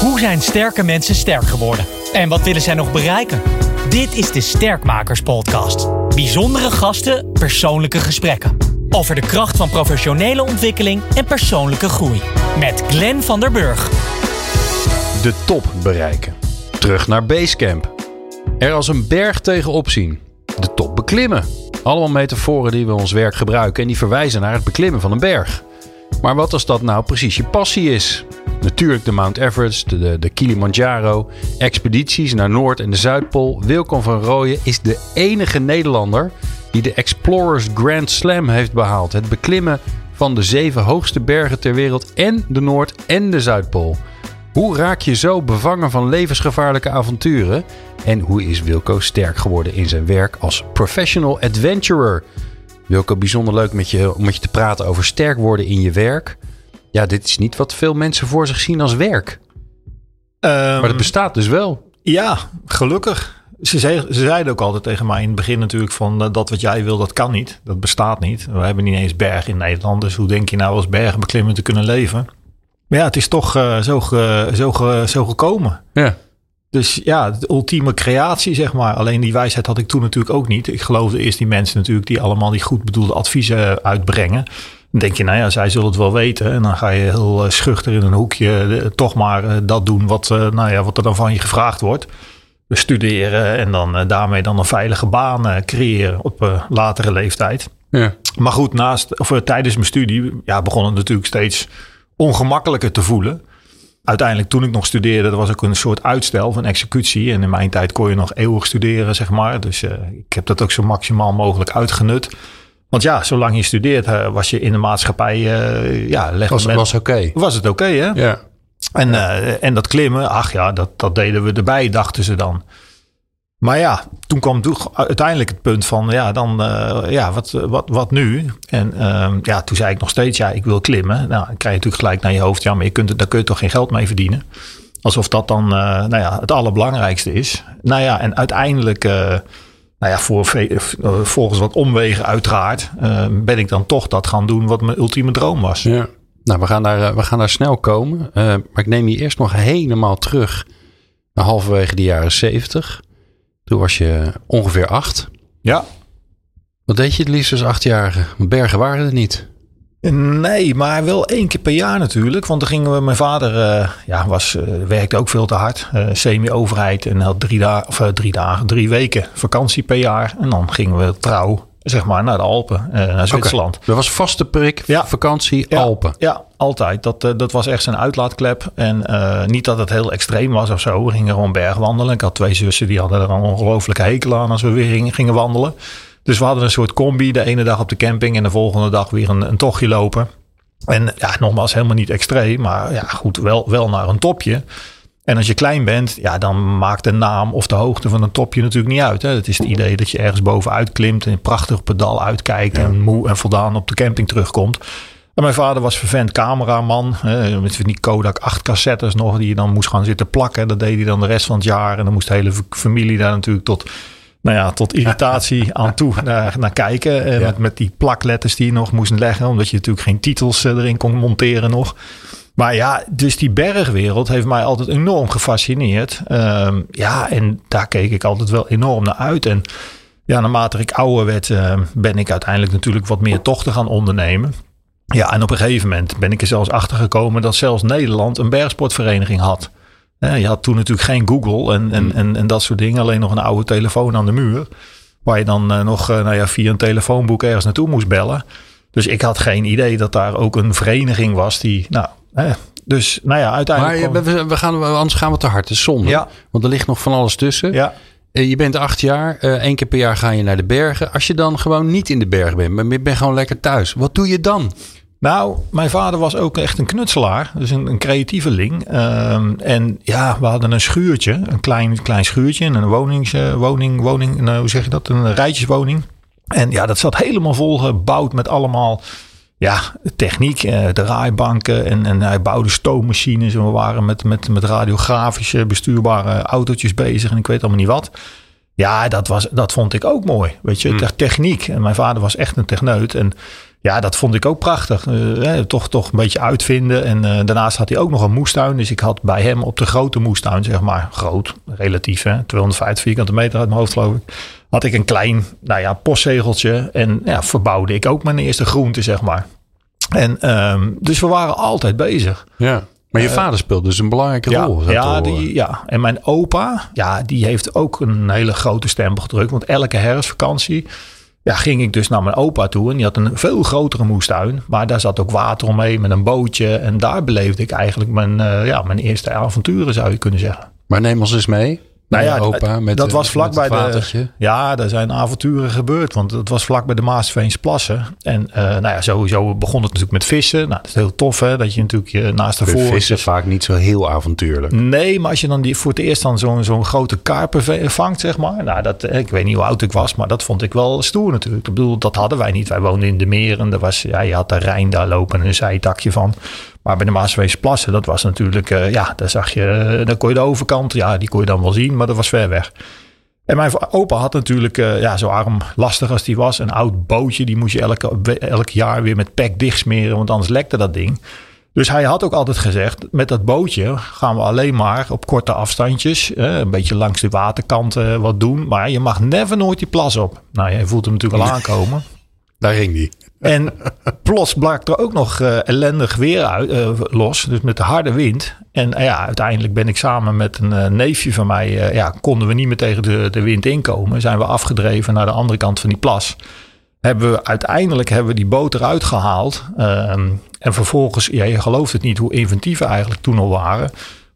Hoe zijn sterke mensen sterk geworden? En wat willen zij nog bereiken? Dit is de Sterkmakers Podcast. Bijzondere gasten, persoonlijke gesprekken. Over de kracht van professionele ontwikkeling en persoonlijke groei. Met Glenn van der Burg. De top bereiken. Terug naar Basecamp. Er als een berg tegenop zien. De top beklimmen. Allemaal metaforen die we ons werk gebruiken en die verwijzen naar het beklimmen van een berg. Maar wat als dat nou precies je passie is? Natuurlijk de Mount Everest, de, de Kilimanjaro, expedities naar Noord- en de Zuidpool. Wilco van Rooyen is de enige Nederlander die de Explorers Grand Slam heeft behaald. Het beklimmen van de zeven hoogste bergen ter wereld en de Noord- en de Zuidpool. Hoe raak je zo bevangen van levensgevaarlijke avonturen? En hoe is Wilco sterk geworden in zijn werk als professional adventurer? Wilco, bijzonder leuk met je, om met je te praten over sterk worden in je werk. Ja, dit is niet wat veel mensen voor zich zien als werk. maar het bestaat dus wel. Ja, gelukkig. Ze, ze zeiden ook altijd tegen mij in het begin natuurlijk van uh, dat wat jij wil, dat kan niet. Dat bestaat niet. We hebben niet eens bergen in Nederland. Dus hoe denk je nou als bergenbeklimmer te kunnen leven? Maar ja, het is toch uh, zo, ge, zo, ge, zo gekomen. Ja. Dus ja, de ultieme creatie, zeg maar. Alleen die wijsheid had ik toen natuurlijk ook niet. Ik geloofde eerst die mensen natuurlijk die allemaal die goed bedoelde adviezen uitbrengen. Dan denk je, nou ja, zij zullen het wel weten. En dan ga je heel schuchter in een hoekje toch maar dat doen wat, nou ja, wat er dan van je gevraagd wordt. Dus studeren en dan daarmee dan een veilige baan creëren op latere leeftijd. Ja. Maar goed, naast, of tijdens mijn studie ja, begon het natuurlijk steeds ongemakkelijker te voelen. Uiteindelijk toen ik nog studeerde, dat was ook een soort uitstel van executie. En in mijn tijd kon je nog eeuwig studeren, zeg maar. Dus uh, ik heb dat ook zo maximaal mogelijk uitgenut. Want ja, zolang je studeert, uh, was je in de maatschappij, uh, ja, was, men, was oké. Okay. Was het oké, okay, hè? Ja. En, en dat klimmen, ach ja, dat, dat deden we erbij, dachten ze dan. Maar ja, toen kwam uiteindelijk het punt van, ja, dan, uh, ja, wat, wat, wat nu? En uh, ja, toen zei ik nog steeds, ja, ik wil klimmen. Nou, dan krijg je natuurlijk gelijk naar je hoofd, ja, maar je kunt, daar kun je toch geen geld mee verdienen? Alsof dat dan, nou ja, het allerbelangrijkste is. Nou ja, en uiteindelijk, nou ja, voor, volgens wat omwegen uiteraard, ben ik dan toch dat gaan doen wat mijn ultieme droom was. Ja. Nou, we gaan daar, we gaan daar snel komen. maar ik neem je eerst nog helemaal terug naar halverwege de jaren zeventig. Toen was je ongeveer acht. Ja. Wat deed je het liefst als achtjarige? Bergen waren er niet. Nee, maar wel één keer per jaar natuurlijk. Want dan gingen we, mijn vader uh, ja, was, uh, werkte ook veel te hard. Uh, Semi-overheid en had drie, dagen, of, drie dagen, drie weken vakantie per jaar. En dan gingen we trouw, zeg maar, naar de Alpen, naar Zwitserland. Okay. Dat was vaste prik, ja. vakantie, ja. Alpen. Ja, altijd. Dat, dat was echt zijn uitlaatklep. En niet dat het heel extreem was of zo. We gingen gewoon bergwandelen. Ik had twee zussen die hadden er een ongelooflijke hekel aan als we weer gingen wandelen. Dus we hadden een soort combi. De ene dag op de camping en de volgende dag weer een, een tochtje lopen. En ja, nogmaals, helemaal niet extreem. Maar ja, goed, wel, wel naar een topje. En als je klein bent, ja, dan maakt de naam of de hoogte van een topje natuurlijk niet uit. Hè. Het is het idee dat je ergens bovenuit klimt en een prachtig pedal uitkijkt ja. en moe en voldaan op de camping terugkomt. En mijn vader was vervent cameraman. Hè, met die Kodak 8 cassettes nog, die je dan moest gaan zitten plakken. Dat deed hij dan de rest van het jaar. En dan moest de hele familie daar natuurlijk tot nou ja, tot irritatie aan toe naar, naar kijken. Ja. met, met die plakletters die je nog moest leggen. Omdat je natuurlijk geen titels uh, erin kon monteren nog. Maar ja, dus die bergwereld heeft mij altijd enorm gefascineerd. Um, ja, en daar keek ik altijd wel enorm naar uit. En ja, naarmate ik ouder werd, uh, ben ik uiteindelijk natuurlijk wat meer tochten gaan ondernemen. Ja, en op een gegeven moment ben ik er zelfs achter gekomen dat zelfs Nederland een bergsportvereniging had. Je had toen natuurlijk geen Google en, en, en, en dat soort dingen. Alleen nog een oude telefoon aan de muur. Waar je dan uh, nog uh, nou ja, via een telefoonboek ergens naartoe moest bellen. Dus ik had geen idee dat daar ook een vereniging was die. Nou, hè, dus nou ja, uiteindelijk. Maar we, we gaan, anders gaan we te hard. Het is zonde. Ja. Want er ligt nog van alles tussen. Ja. Je bent acht jaar. Eén keer per jaar ga je naar de bergen. Als je dan gewoon niet in de bergen bent, maar je bent gewoon lekker thuis. Wat doe je dan? Nou, mijn vader was ook echt een knutselaar. Dus een, een creatieveling. Um, en ja, we hadden een schuurtje. Een klein, klein schuurtje. Een wonings, uh, woning, woning nou, hoe zeg je dat? Een rijtjeswoning. En ja, dat zat helemaal vol gebouwd met allemaal ja, techniek. Uh, draaibanken. En, en hij bouwde stoommachines. En we waren met, met, met radiografische bestuurbare autootjes bezig. En ik weet allemaal niet wat. Ja, dat, was, dat vond ik ook mooi. Weet je, Hmm. techniek. En mijn vader was echt een techneut. En ja, dat vond ik ook prachtig. Uh, toch, toch een beetje uitvinden. En uh, daarnaast had hij ook nog een moestuin. Dus ik had bij hem op de grote moestuin, zeg maar, groot, relatief, hè, 250 vierkante meter uit mijn hoofd geloof ik. Had ik een klein, nou ja, postzegeltje. En ja, verbouwde ik ook mijn eerste groente, zeg maar. En um, dus we waren altijd bezig. Ja. Maar je uh, vader speelde dus een belangrijke ja, rol. Ja, die, ja, en mijn opa, ja, die heeft ook een hele grote stempel gedrukt. Want elke herfstvakantie ja, ging ik dus naar mijn opa toe. En die had een veel grotere moestuin. Maar daar zat ook water omheen met een bootje. En daar beleefde ik eigenlijk mijn, uh, ja, mijn eerste avonturen, zou je kunnen zeggen. Maar neem ons eens mee. Nou ja, opa met dat de, was vlak bij de. Ja, daar zijn avonturen gebeurd. Want het was vlak bij de Maasveens plassen. En uh, nou ja, sowieso begon het natuurlijk met vissen. Nou, dat is heel tof hè. Dat je natuurlijk je naast de voor. Vissen vaak niet zo heel avontuurlijk. Nee, maar als je dan die, voor het eerst dan zo'n zo'n grote karper vangt, zeg maar. Nou, dat, ik weet niet hoe oud ik was, maar dat vond ik wel stoer natuurlijk. Ik bedoel, dat hadden wij niet. Wij woonden in de meren. Er was, ja, je had de Rijn daar lopen en een zijtakje van. Maar bij de Maaswees plassen, dat was natuurlijk, uh, ja, daar zag je, uh, dan kon je de overkant, ja, die kon je dan wel zien, maar dat was ver weg. En mijn opa had natuurlijk, uh, ja, zo arm lastig als die was, een oud bootje. Die moest je elke, elk jaar weer met pek dichtsmeren, want anders lekte dat ding. Dus hij had ook altijd gezegd, met dat bootje gaan we alleen maar op korte afstandjes, eh, een beetje langs de waterkant wat doen. Maar je mag never nooit die plas op. Nou, je voelt hem natuurlijk al aankomen. Daar ging die. En plots brak er ook nog uh, ellendig weer uit, uh, los. Dus met de harde wind. En uh, ja, uiteindelijk ben ik samen met een neefje van mij... ja, konden we niet meer tegen de, de wind inkomen. Zijn we afgedreven naar de andere kant van die plas. Hebben we, uiteindelijk hebben we die boot eruit gehaald. Ehm, en vervolgens, ja, je gelooft het niet hoe inventief we eigenlijk toen al waren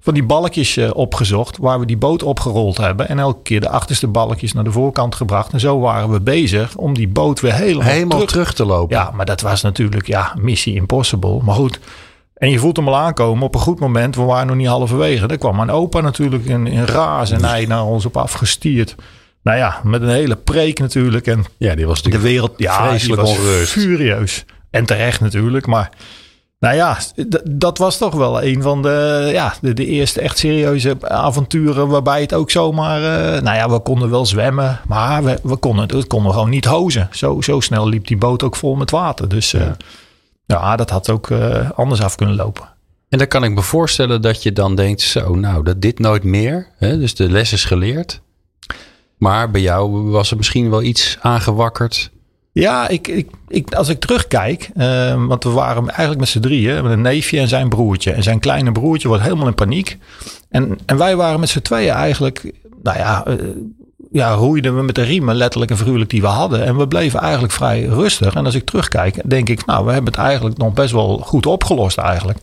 van die balkjes uh, opgezocht waar we die boot opgerold hebben. En elke keer de achterste balkjes naar de voorkant gebracht. En zo waren we bezig om die boot weer helemaal, helemaal terug. terug te lopen. Ja, maar dat was natuurlijk ja, missie impossible. Maar goed, en je voelt hem al aankomen op een goed moment. We waren nog niet halverwege. Daar kwam mijn opa natuurlijk in, in raas en hij naar ons op afgestierd. Nou ja, met een hele preek natuurlijk. En ja, die was de wereld ja, vreselijk ongerust. furieus. En terecht natuurlijk, maar... Nou ja, dat was toch wel een van de, ja, de, de, eerste echt serieuze avonturen waarbij het ook zomaar... Uh, nou ja, we konden wel zwemmen, maar we, we konden, het konden gewoon niet hozen. Zo, zo snel liep die boot ook vol met water. Dus uh, ja. ja, dat had ook uh, anders af kunnen lopen. En dan kan ik me voorstellen dat je dan denkt, zo nou, dat dit nooit meer. Hè? Dus de les is geleerd. Maar bij jou was er misschien wel iets aangewakkerd ja, ik, ik, ik, als ik terugkijk, uh, want we waren eigenlijk met z'n drieën, met een neefje en zijn broertje. En zijn kleine broertje wordt helemaal in paniek. En, en wij waren met z'n tweeën eigenlijk, nou ja, uh, ja, roeiden we met de riemen letterlijk en figuurlijk die we hadden. En we bleven eigenlijk vrij rustig. En als ik terugkijk, denk ik, nou, we hebben het eigenlijk nog best wel goed opgelost eigenlijk.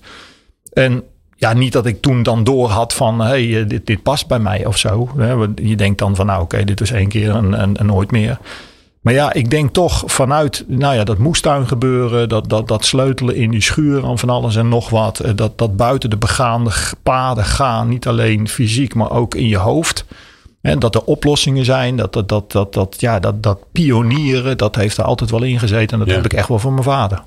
En ja, niet dat ik toen dan door had van, hey, dit, dit past bij mij of zo. Je denkt dan van, nou oké, dit is één keer en, en, en nooit meer. Maar ja, ik denk toch vanuit nou ja, dat moestuin gebeuren, dat, dat, dat sleutelen in die schuur en van alles en nog wat. eh, Dat, dat buiten de begaande paden gaan, niet alleen fysiek, maar ook in je hoofd. En dat er oplossingen zijn, dat, dat, dat, dat, dat, ja, dat, dat pionieren, dat heeft er altijd wel in gezeten. En dat Ja. heb ik echt wel van mijn vader.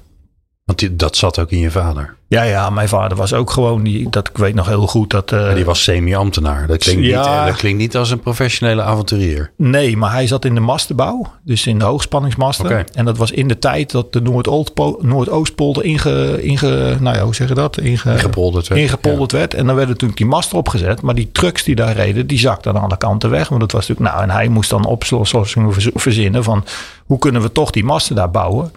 Want die, dat zat ook in je vader. Ja, ja, mijn vader was ook gewoon, die, dat ik weet nog heel goed dat... eh, die was semi-ambtenaar. Dat klinkt, Ja. niet, eh, dat klinkt niet als een professionele avonturier. Nee, maar hij zat in de mastenbouw. Dus in de hoogspanningsmasten. En dat was in de tijd dat de Noordoostpo- Noordoostpolder inge, inge, nou ja, hoe zeg je dat? Inge, Ingepolderd werd. ingepolderd werd. En dan werden natuurlijk die masten opgezet. Maar die trucks die daar reden, die zakten aan alle kanten weg. Want dat was natuurlijk, nou, en hij moest dan oplossingen verz- verzinnen van hoe kunnen we toch die masten daar bouwen.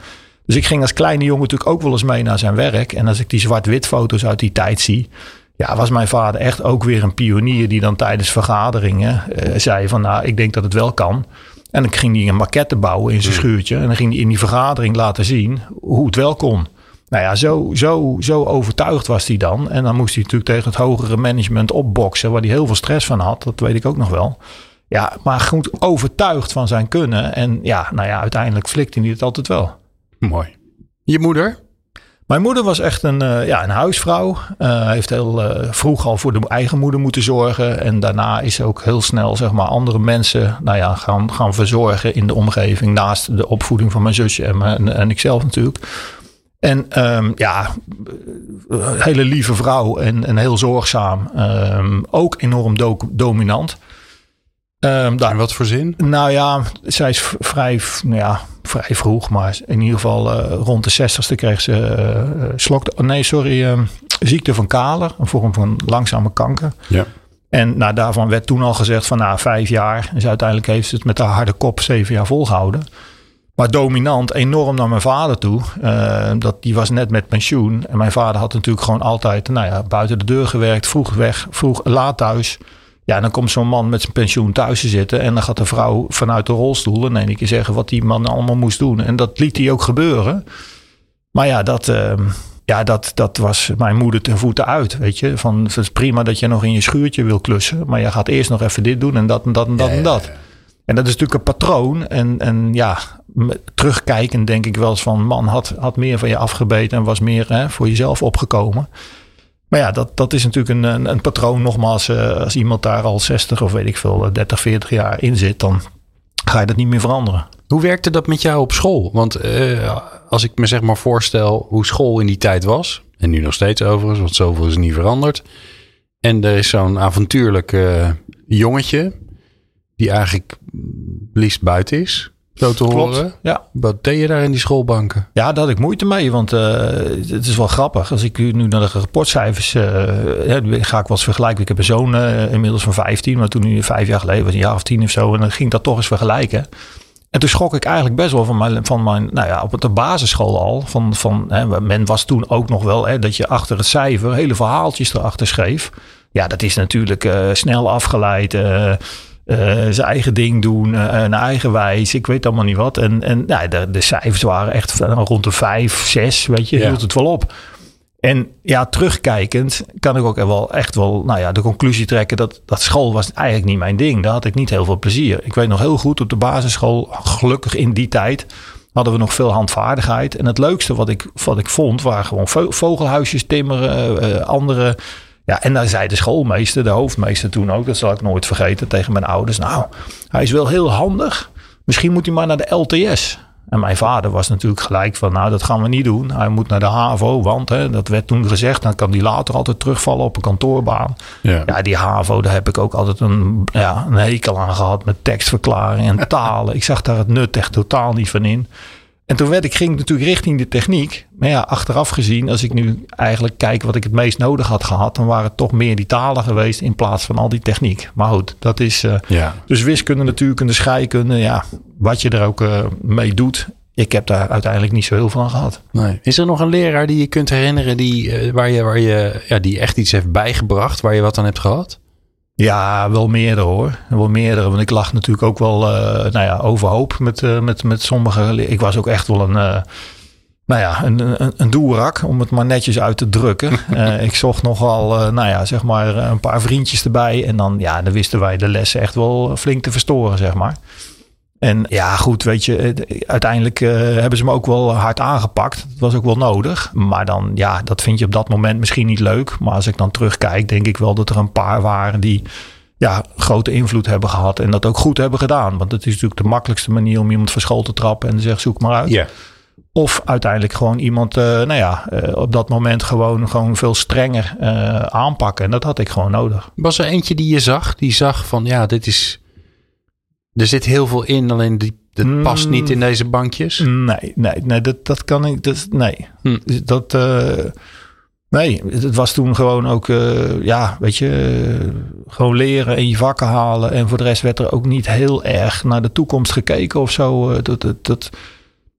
Dus ik ging als kleine jongen natuurlijk ook wel eens mee naar zijn werk. En als ik die zwart-wit foto's uit die tijd zie. Ja, was mijn vader echt ook weer een pionier die dan tijdens vergaderingen eh, zei van nou, ik denk dat het wel kan. En dan ging hij een maquette bouwen in zijn schuurtje. En dan ging hij in die vergadering laten zien hoe het wel kon. Nou ja, zo, zo, zo overtuigd was hij dan. En dan moest hij natuurlijk tegen het hogere management opboksen, waar hij heel veel stress van had. Dat weet ik ook nog wel. Ja, maar goed overtuigd van zijn kunnen. En ja, nou ja, uiteindelijk flikte hij het altijd wel. Mooi. Je moeder? Mijn moeder was echt een, eh, ja, een huisvrouw. Eh, heeft heel eh, vroeg al voor de eigen moeder moeten zorgen. En daarna is ze ook heel snel zeg maar, andere mensen nou ja, gaan, gaan verzorgen in de omgeving. Naast de opvoeding van mijn zusje en, mijn, en ikzelf natuurlijk. En ehm, ja, een hele lieve vrouw en, en heel zorgzaam. Ehm, ook enorm do- dominant. Ehm, daar, In wat voor zin? Nou ja, zij is vrij, nou ja, vrij vroeg, maar in ieder geval eh, rond de 60ste kreeg ze eh, slok, nee, sorry, eh, ziekte van Kaler, een vorm van langzame kanker. Ja. En nou, daarvan werd toen al gezegd van nou, vijf jaar. Dus uiteindelijk heeft ze het met haar harde kop zeven jaar volgehouden. Maar dominant, enorm naar mijn vader toe. Eh, dat, die was net met pensioen. En mijn vader had natuurlijk gewoon altijd nou ja, buiten de deur gewerkt. Vroeg weg, vroeg laat thuis. Ja, dan komt zo'n man met zijn pensioen thuis te zitten. En dan gaat de vrouw vanuit de rolstoel in één keer zeggen wat die man allemaal moest doen. En dat liet hij ook gebeuren. Maar ja, dat, ehm, ja, dat, dat was mijn moeder ten voeten uit. Weet je, van het is prima dat je nog in je schuurtje wil klussen. Maar je gaat eerst nog even dit doen en dat en dat en dat en dat. En dat is natuurlijk een patroon. En, en ja, terugkijkend denk ik wel eens van... man, had, had meer van je afgebeten en was meer hè, voor jezelf opgekomen. Maar ja, dat, dat is natuurlijk een, een, patroon. Nogmaals, eh, als iemand daar al 60 of weet ik veel, eh, 30, 40 jaar in zit... dan ga je dat niet meer veranderen. Hoe werkte dat met jou op school? Want eh, als ik me zeg maar voorstel hoe school in die tijd was... en nu nog steeds overigens, want zoveel is niet veranderd... en er is zo'n avontuurlijk eh, jongetje... die eigenlijk liefst buiten is, zo te horen. Ja. Wat deed je daar in die schoolbanken? Ja, daar had ik moeite mee, want eh, het is wel grappig. Als ik nu naar de rapportcijfers eh, ga ik wel eens vergelijken. Ik heb een zoon eh, inmiddels van 15, maar toen nu vijf jaar geleden was een jaar of tien of zo. En dan ging ik dat toch eens vergelijken. En toen schrok ik eigenlijk best wel van mijn, van mijn nou ja, op de basisschool al. Van, van, hè, men was toen ook nog wel hè, dat je achter het cijfer hele verhaaltjes erachter schreef. Ja, dat is natuurlijk eh, snel afgeleid. eh, zijn eigen ding doen, eh een eigen wijs, ik weet allemaal niet wat. En, en ja, de, de cijfers waren echt rond de vijf, zes, weet je, Ja. hield het wel op. En ja, terugkijkend kan ik ook wel echt wel nou ja, de conclusie trekken dat, dat school was eigenlijk niet mijn ding. Daar had ik niet heel veel plezier. Ik weet nog heel goed op de basisschool, gelukkig in die tijd, hadden we nog veel handvaardigheid. En het leukste wat ik, wat ik vond, waren gewoon vo- vogelhuisjes timmeren, eh, andere... Ja, en daar zei de schoolmeester, de hoofdmeester toen ook, dat zal ik nooit vergeten, tegen mijn ouders. Nou, hij is wel heel handig. Misschien moet hij maar naar de LTS. En mijn vader was natuurlijk gelijk van, nou, dat gaan we niet doen. Hij moet naar de HAVO, want hè, dat werd toen gezegd. Dan kan hij later altijd terugvallen op een kantoorbaan. Ja. Ja, die HAVO, daar heb ik ook altijd een, ja, een hekel aan gehad met tekstverklaring en talen. ik zag daar het nut echt totaal niet van in. En toen werd ik, ging ik natuurlijk richting de techniek. Maar ja, achteraf gezien, als ik nu eigenlijk kijk wat ik het meest nodig had gehad, dan waren het toch meer die talen geweest in plaats van al die techniek. Maar goed, dat is. eh, Ja. dus wiskunde, natuurkunde, scheikunde, ja, wat je er ook eh, mee doet. Ik heb daar uiteindelijk niet zo heel veel aan gehad. Nee. Is er nog een leraar die je kunt herinneren die, eh, waar je, waar je, ja, die echt iets heeft bijgebracht, waar je wat aan hebt gehad? Ja, wel meerdere hoor. Wel meerdere. Want ik lag natuurlijk ook wel eh, nou ja, overhoop met, eh, met, met sommige. Ik was ook echt wel een. eh, nou ja, een, een, een doerak, om het maar netjes uit te drukken. Ik zocht nogal, nou ja, zeg maar een paar vriendjes erbij. En dan, ja, dan wisten wij de lessen echt wel flink te verstoren, zeg maar. En ja, goed, weet je, uiteindelijk eh, hebben ze me ook wel hard aangepakt. Dat was ook wel nodig. Maar dan, ja, dat vind je op dat moment misschien niet leuk. Maar als ik dan terugkijk, denk ik wel dat er een paar waren die ja, grote invloed hebben gehad. En dat ook goed hebben gedaan. Want het is natuurlijk de makkelijkste manier om iemand van school te trappen en te zeggen, zoek maar uit. Of uiteindelijk gewoon iemand, eh, nou ja, eh, op dat moment gewoon, gewoon veel strenger aanpakken. En dat had ik gewoon nodig. Was er eentje die je zag, die zag van ja, dit is. Er zit heel veel in, alleen die, dat Mm. past niet in deze bankjes. Nee, nee, nee, dat, dat kan ik. Dat, nee. Hm. Dat. eh, nee, het was toen gewoon ook. eh, ja, weet je. eh, gewoon leren en je vakken halen. En voor de rest werd er ook niet heel erg naar de toekomst gekeken of zo. dat, dat, dat,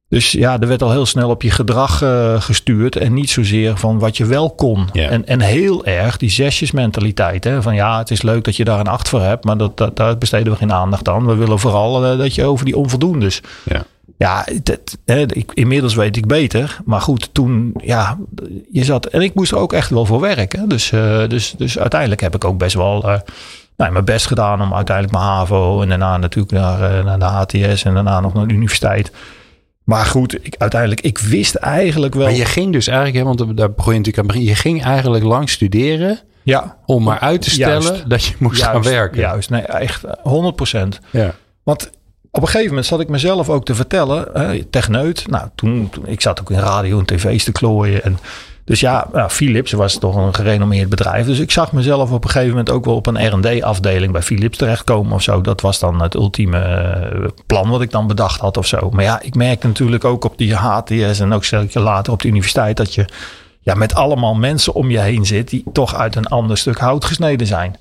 dus ja, er werd al heel snel op je gedrag eh, gestuurd. En niet zozeer van wat je wel kon. En, en heel erg die zesjesmentaliteit. Hè? Van ja, het is leuk dat je daar een acht voor hebt. Maar dat, dat, daar besteden we geen aandacht aan. We willen vooral eh, dat je over die onvoldoendes. Ja. Ja, dat, hè, ik, inmiddels weet ik beter. Maar goed, toen, ja, je zat. En ik moest er ook echt wel voor werken. Dus, eh, dus, dus uiteindelijk heb ik ook best wel nou, mijn best gedaan om uiteindelijk mijn HAVO. En daarna natuurlijk naar, naar de HTS en daarna nog naar de universiteit. Maar goed, ik, uiteindelijk, ik wist eigenlijk wel. Maar je ging dus eigenlijk, hè, want daar begon je natuurlijk aan begin. Je ging eigenlijk lang studeren ja, om maar uit te stellen Juist. dat je moest gaan werken. Juist, nee, echt eh, 100 procent. Ja. Want op een gegeven moment zat ik mezelf ook te vertellen, hè, techneut. Nou, toen, toen ik zat ook in radio en tv's te klooien. En Dus ja, Philips was toch een gerenommeerd bedrijf. Dus ik zag mezelf op een gegeven moment ook wel op een R&D-afdeling bij Philips terechtkomen of zo. Dat was dan het ultieme eh, plan wat ik dan bedacht had of zo. Maar ja, ik merkte natuurlijk ook op die HTS en ook je later op de universiteit dat je ja, met allemaal mensen om je heen zit die toch uit een ander stuk hout gesneden zijn.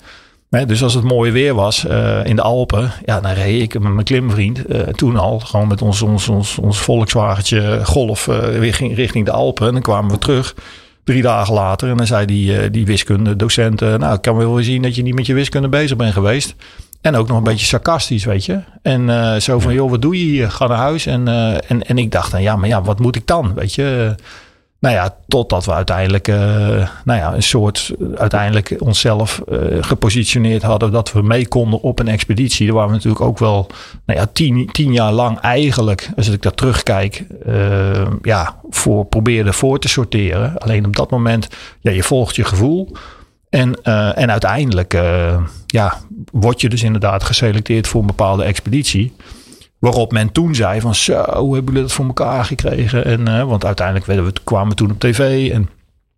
Dus als het mooi weer was uh, in de Alpen, ja, dan reed ik met mijn klimvriend uh, toen al gewoon met ons, ons, ons, ons Volkswagentje Golf uh, weer ging richting de Alpen. En dan kwamen we terug drie dagen later en dan zei die, die wiskundedocent, nou ik kan wel zien dat je niet met je wiskunde bezig bent geweest. En ook nog een beetje sarcastisch, weet je. En zo van, joh, wat doe je hier? Ga naar huis. En, en, en ik dacht dan, ja, maar ja, wat moet ik dan? Weet je, nou ja, totdat we uiteindelijk, uh, nou ja, een soort, uiteindelijk onszelf uh, gepositioneerd hadden dat we mee konden op een expeditie. Waar we natuurlijk ook wel, nou ja, tien, tien jaar lang eigenlijk, als ik daar terugkijk, uh, ja, voor probeerde voor te sorteren. Alleen op dat moment, ja, je volgt je gevoel. En, en uiteindelijk, ja, word je dus inderdaad geselecteerd voor een bepaalde expeditie. Waarop men toen zei van zo, hebben jullie dat voor elkaar gekregen? En, uh, want uiteindelijk werden we, kwamen we toen op tv. En,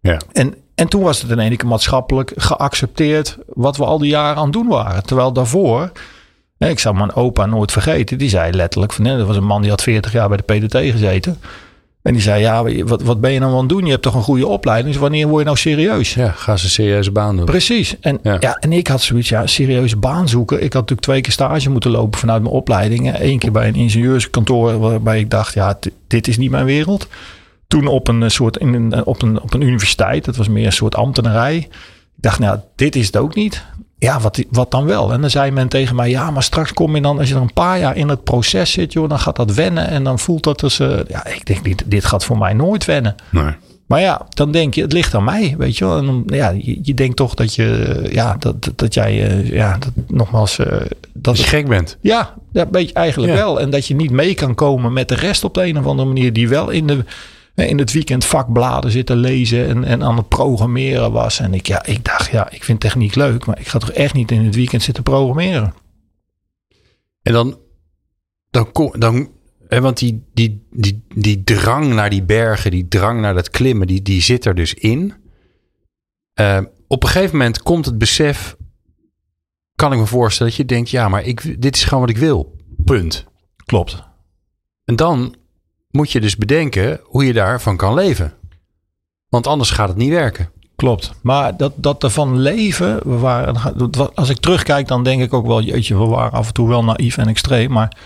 ja. en, en toen was het in één keer maatschappelijk geaccepteerd wat we al die jaren aan het doen waren. Terwijl daarvoor, ik zal mijn opa nooit vergeten, die zei letterlijk van, dat was een man die had 40 jaar bij de PDT gezeten. En die zei, ja, wat, wat ben je nou aan het doen? Je hebt toch een goede opleiding, dus wanneer word je nou serieus? Ja, ga ze een serieuze baan doen. Precies. En, ja. en ik had zoiets, ja, serieuze baan zoeken. Ik had natuurlijk twee keer stage moeten lopen vanuit mijn opleiding. Eén keer bij een ingenieurskantoor waarbij ik dacht, ja, dit is niet mijn wereld. Toen op een soort, in een, op, een, op een universiteit, dat was meer een soort ambtenarij. Ik dacht, nou, dit is het ook niet. Ja, wat, wat dan wel? En dan zei men tegen mij, ja, maar straks kom je dan, als je er een paar jaar in het proces zit, joh, dan gaat dat wennen. En dan voelt dat dus, uh, ja, ik denk, dit, dit gaat voor mij nooit wennen. Nee. Maar ja, dan denk je, het ligt aan mij, weet je wel. En dan, ja, je, je denkt toch dat je, ja, dat, dat, jij, uh, ja, dat, nogmaals... Uh, dat je gek bent. Ja, dat weet je eigenlijk ja. wel. En dat je niet mee kan komen met de rest op de een of andere manier, die wel in de in het weekend vakbladen zitten lezen en, en aan het programmeren was. En ik, ja, ik dacht, ja, ik vind techniek leuk, maar ik ga toch echt niet in het weekend zitten programmeren. En dan, dan, dan hè, want die, die, die, die drang naar die bergen, die drang naar dat klimmen, die, die zit er dus in. Uh, op een gegeven moment komt het besef, kan ik me voorstellen, dat je denkt, ja, maar ik, dit is gewoon wat ik wil. Punt. Klopt. En dan moet je dus bedenken hoe je daarvan kan leven. Want anders gaat het niet werken. Klopt. Maar dat, dat ervan leven, we waren, als ik terugkijk, dan denk ik ook wel, jeetje, we waren af en toe wel naïef en extreem. Maar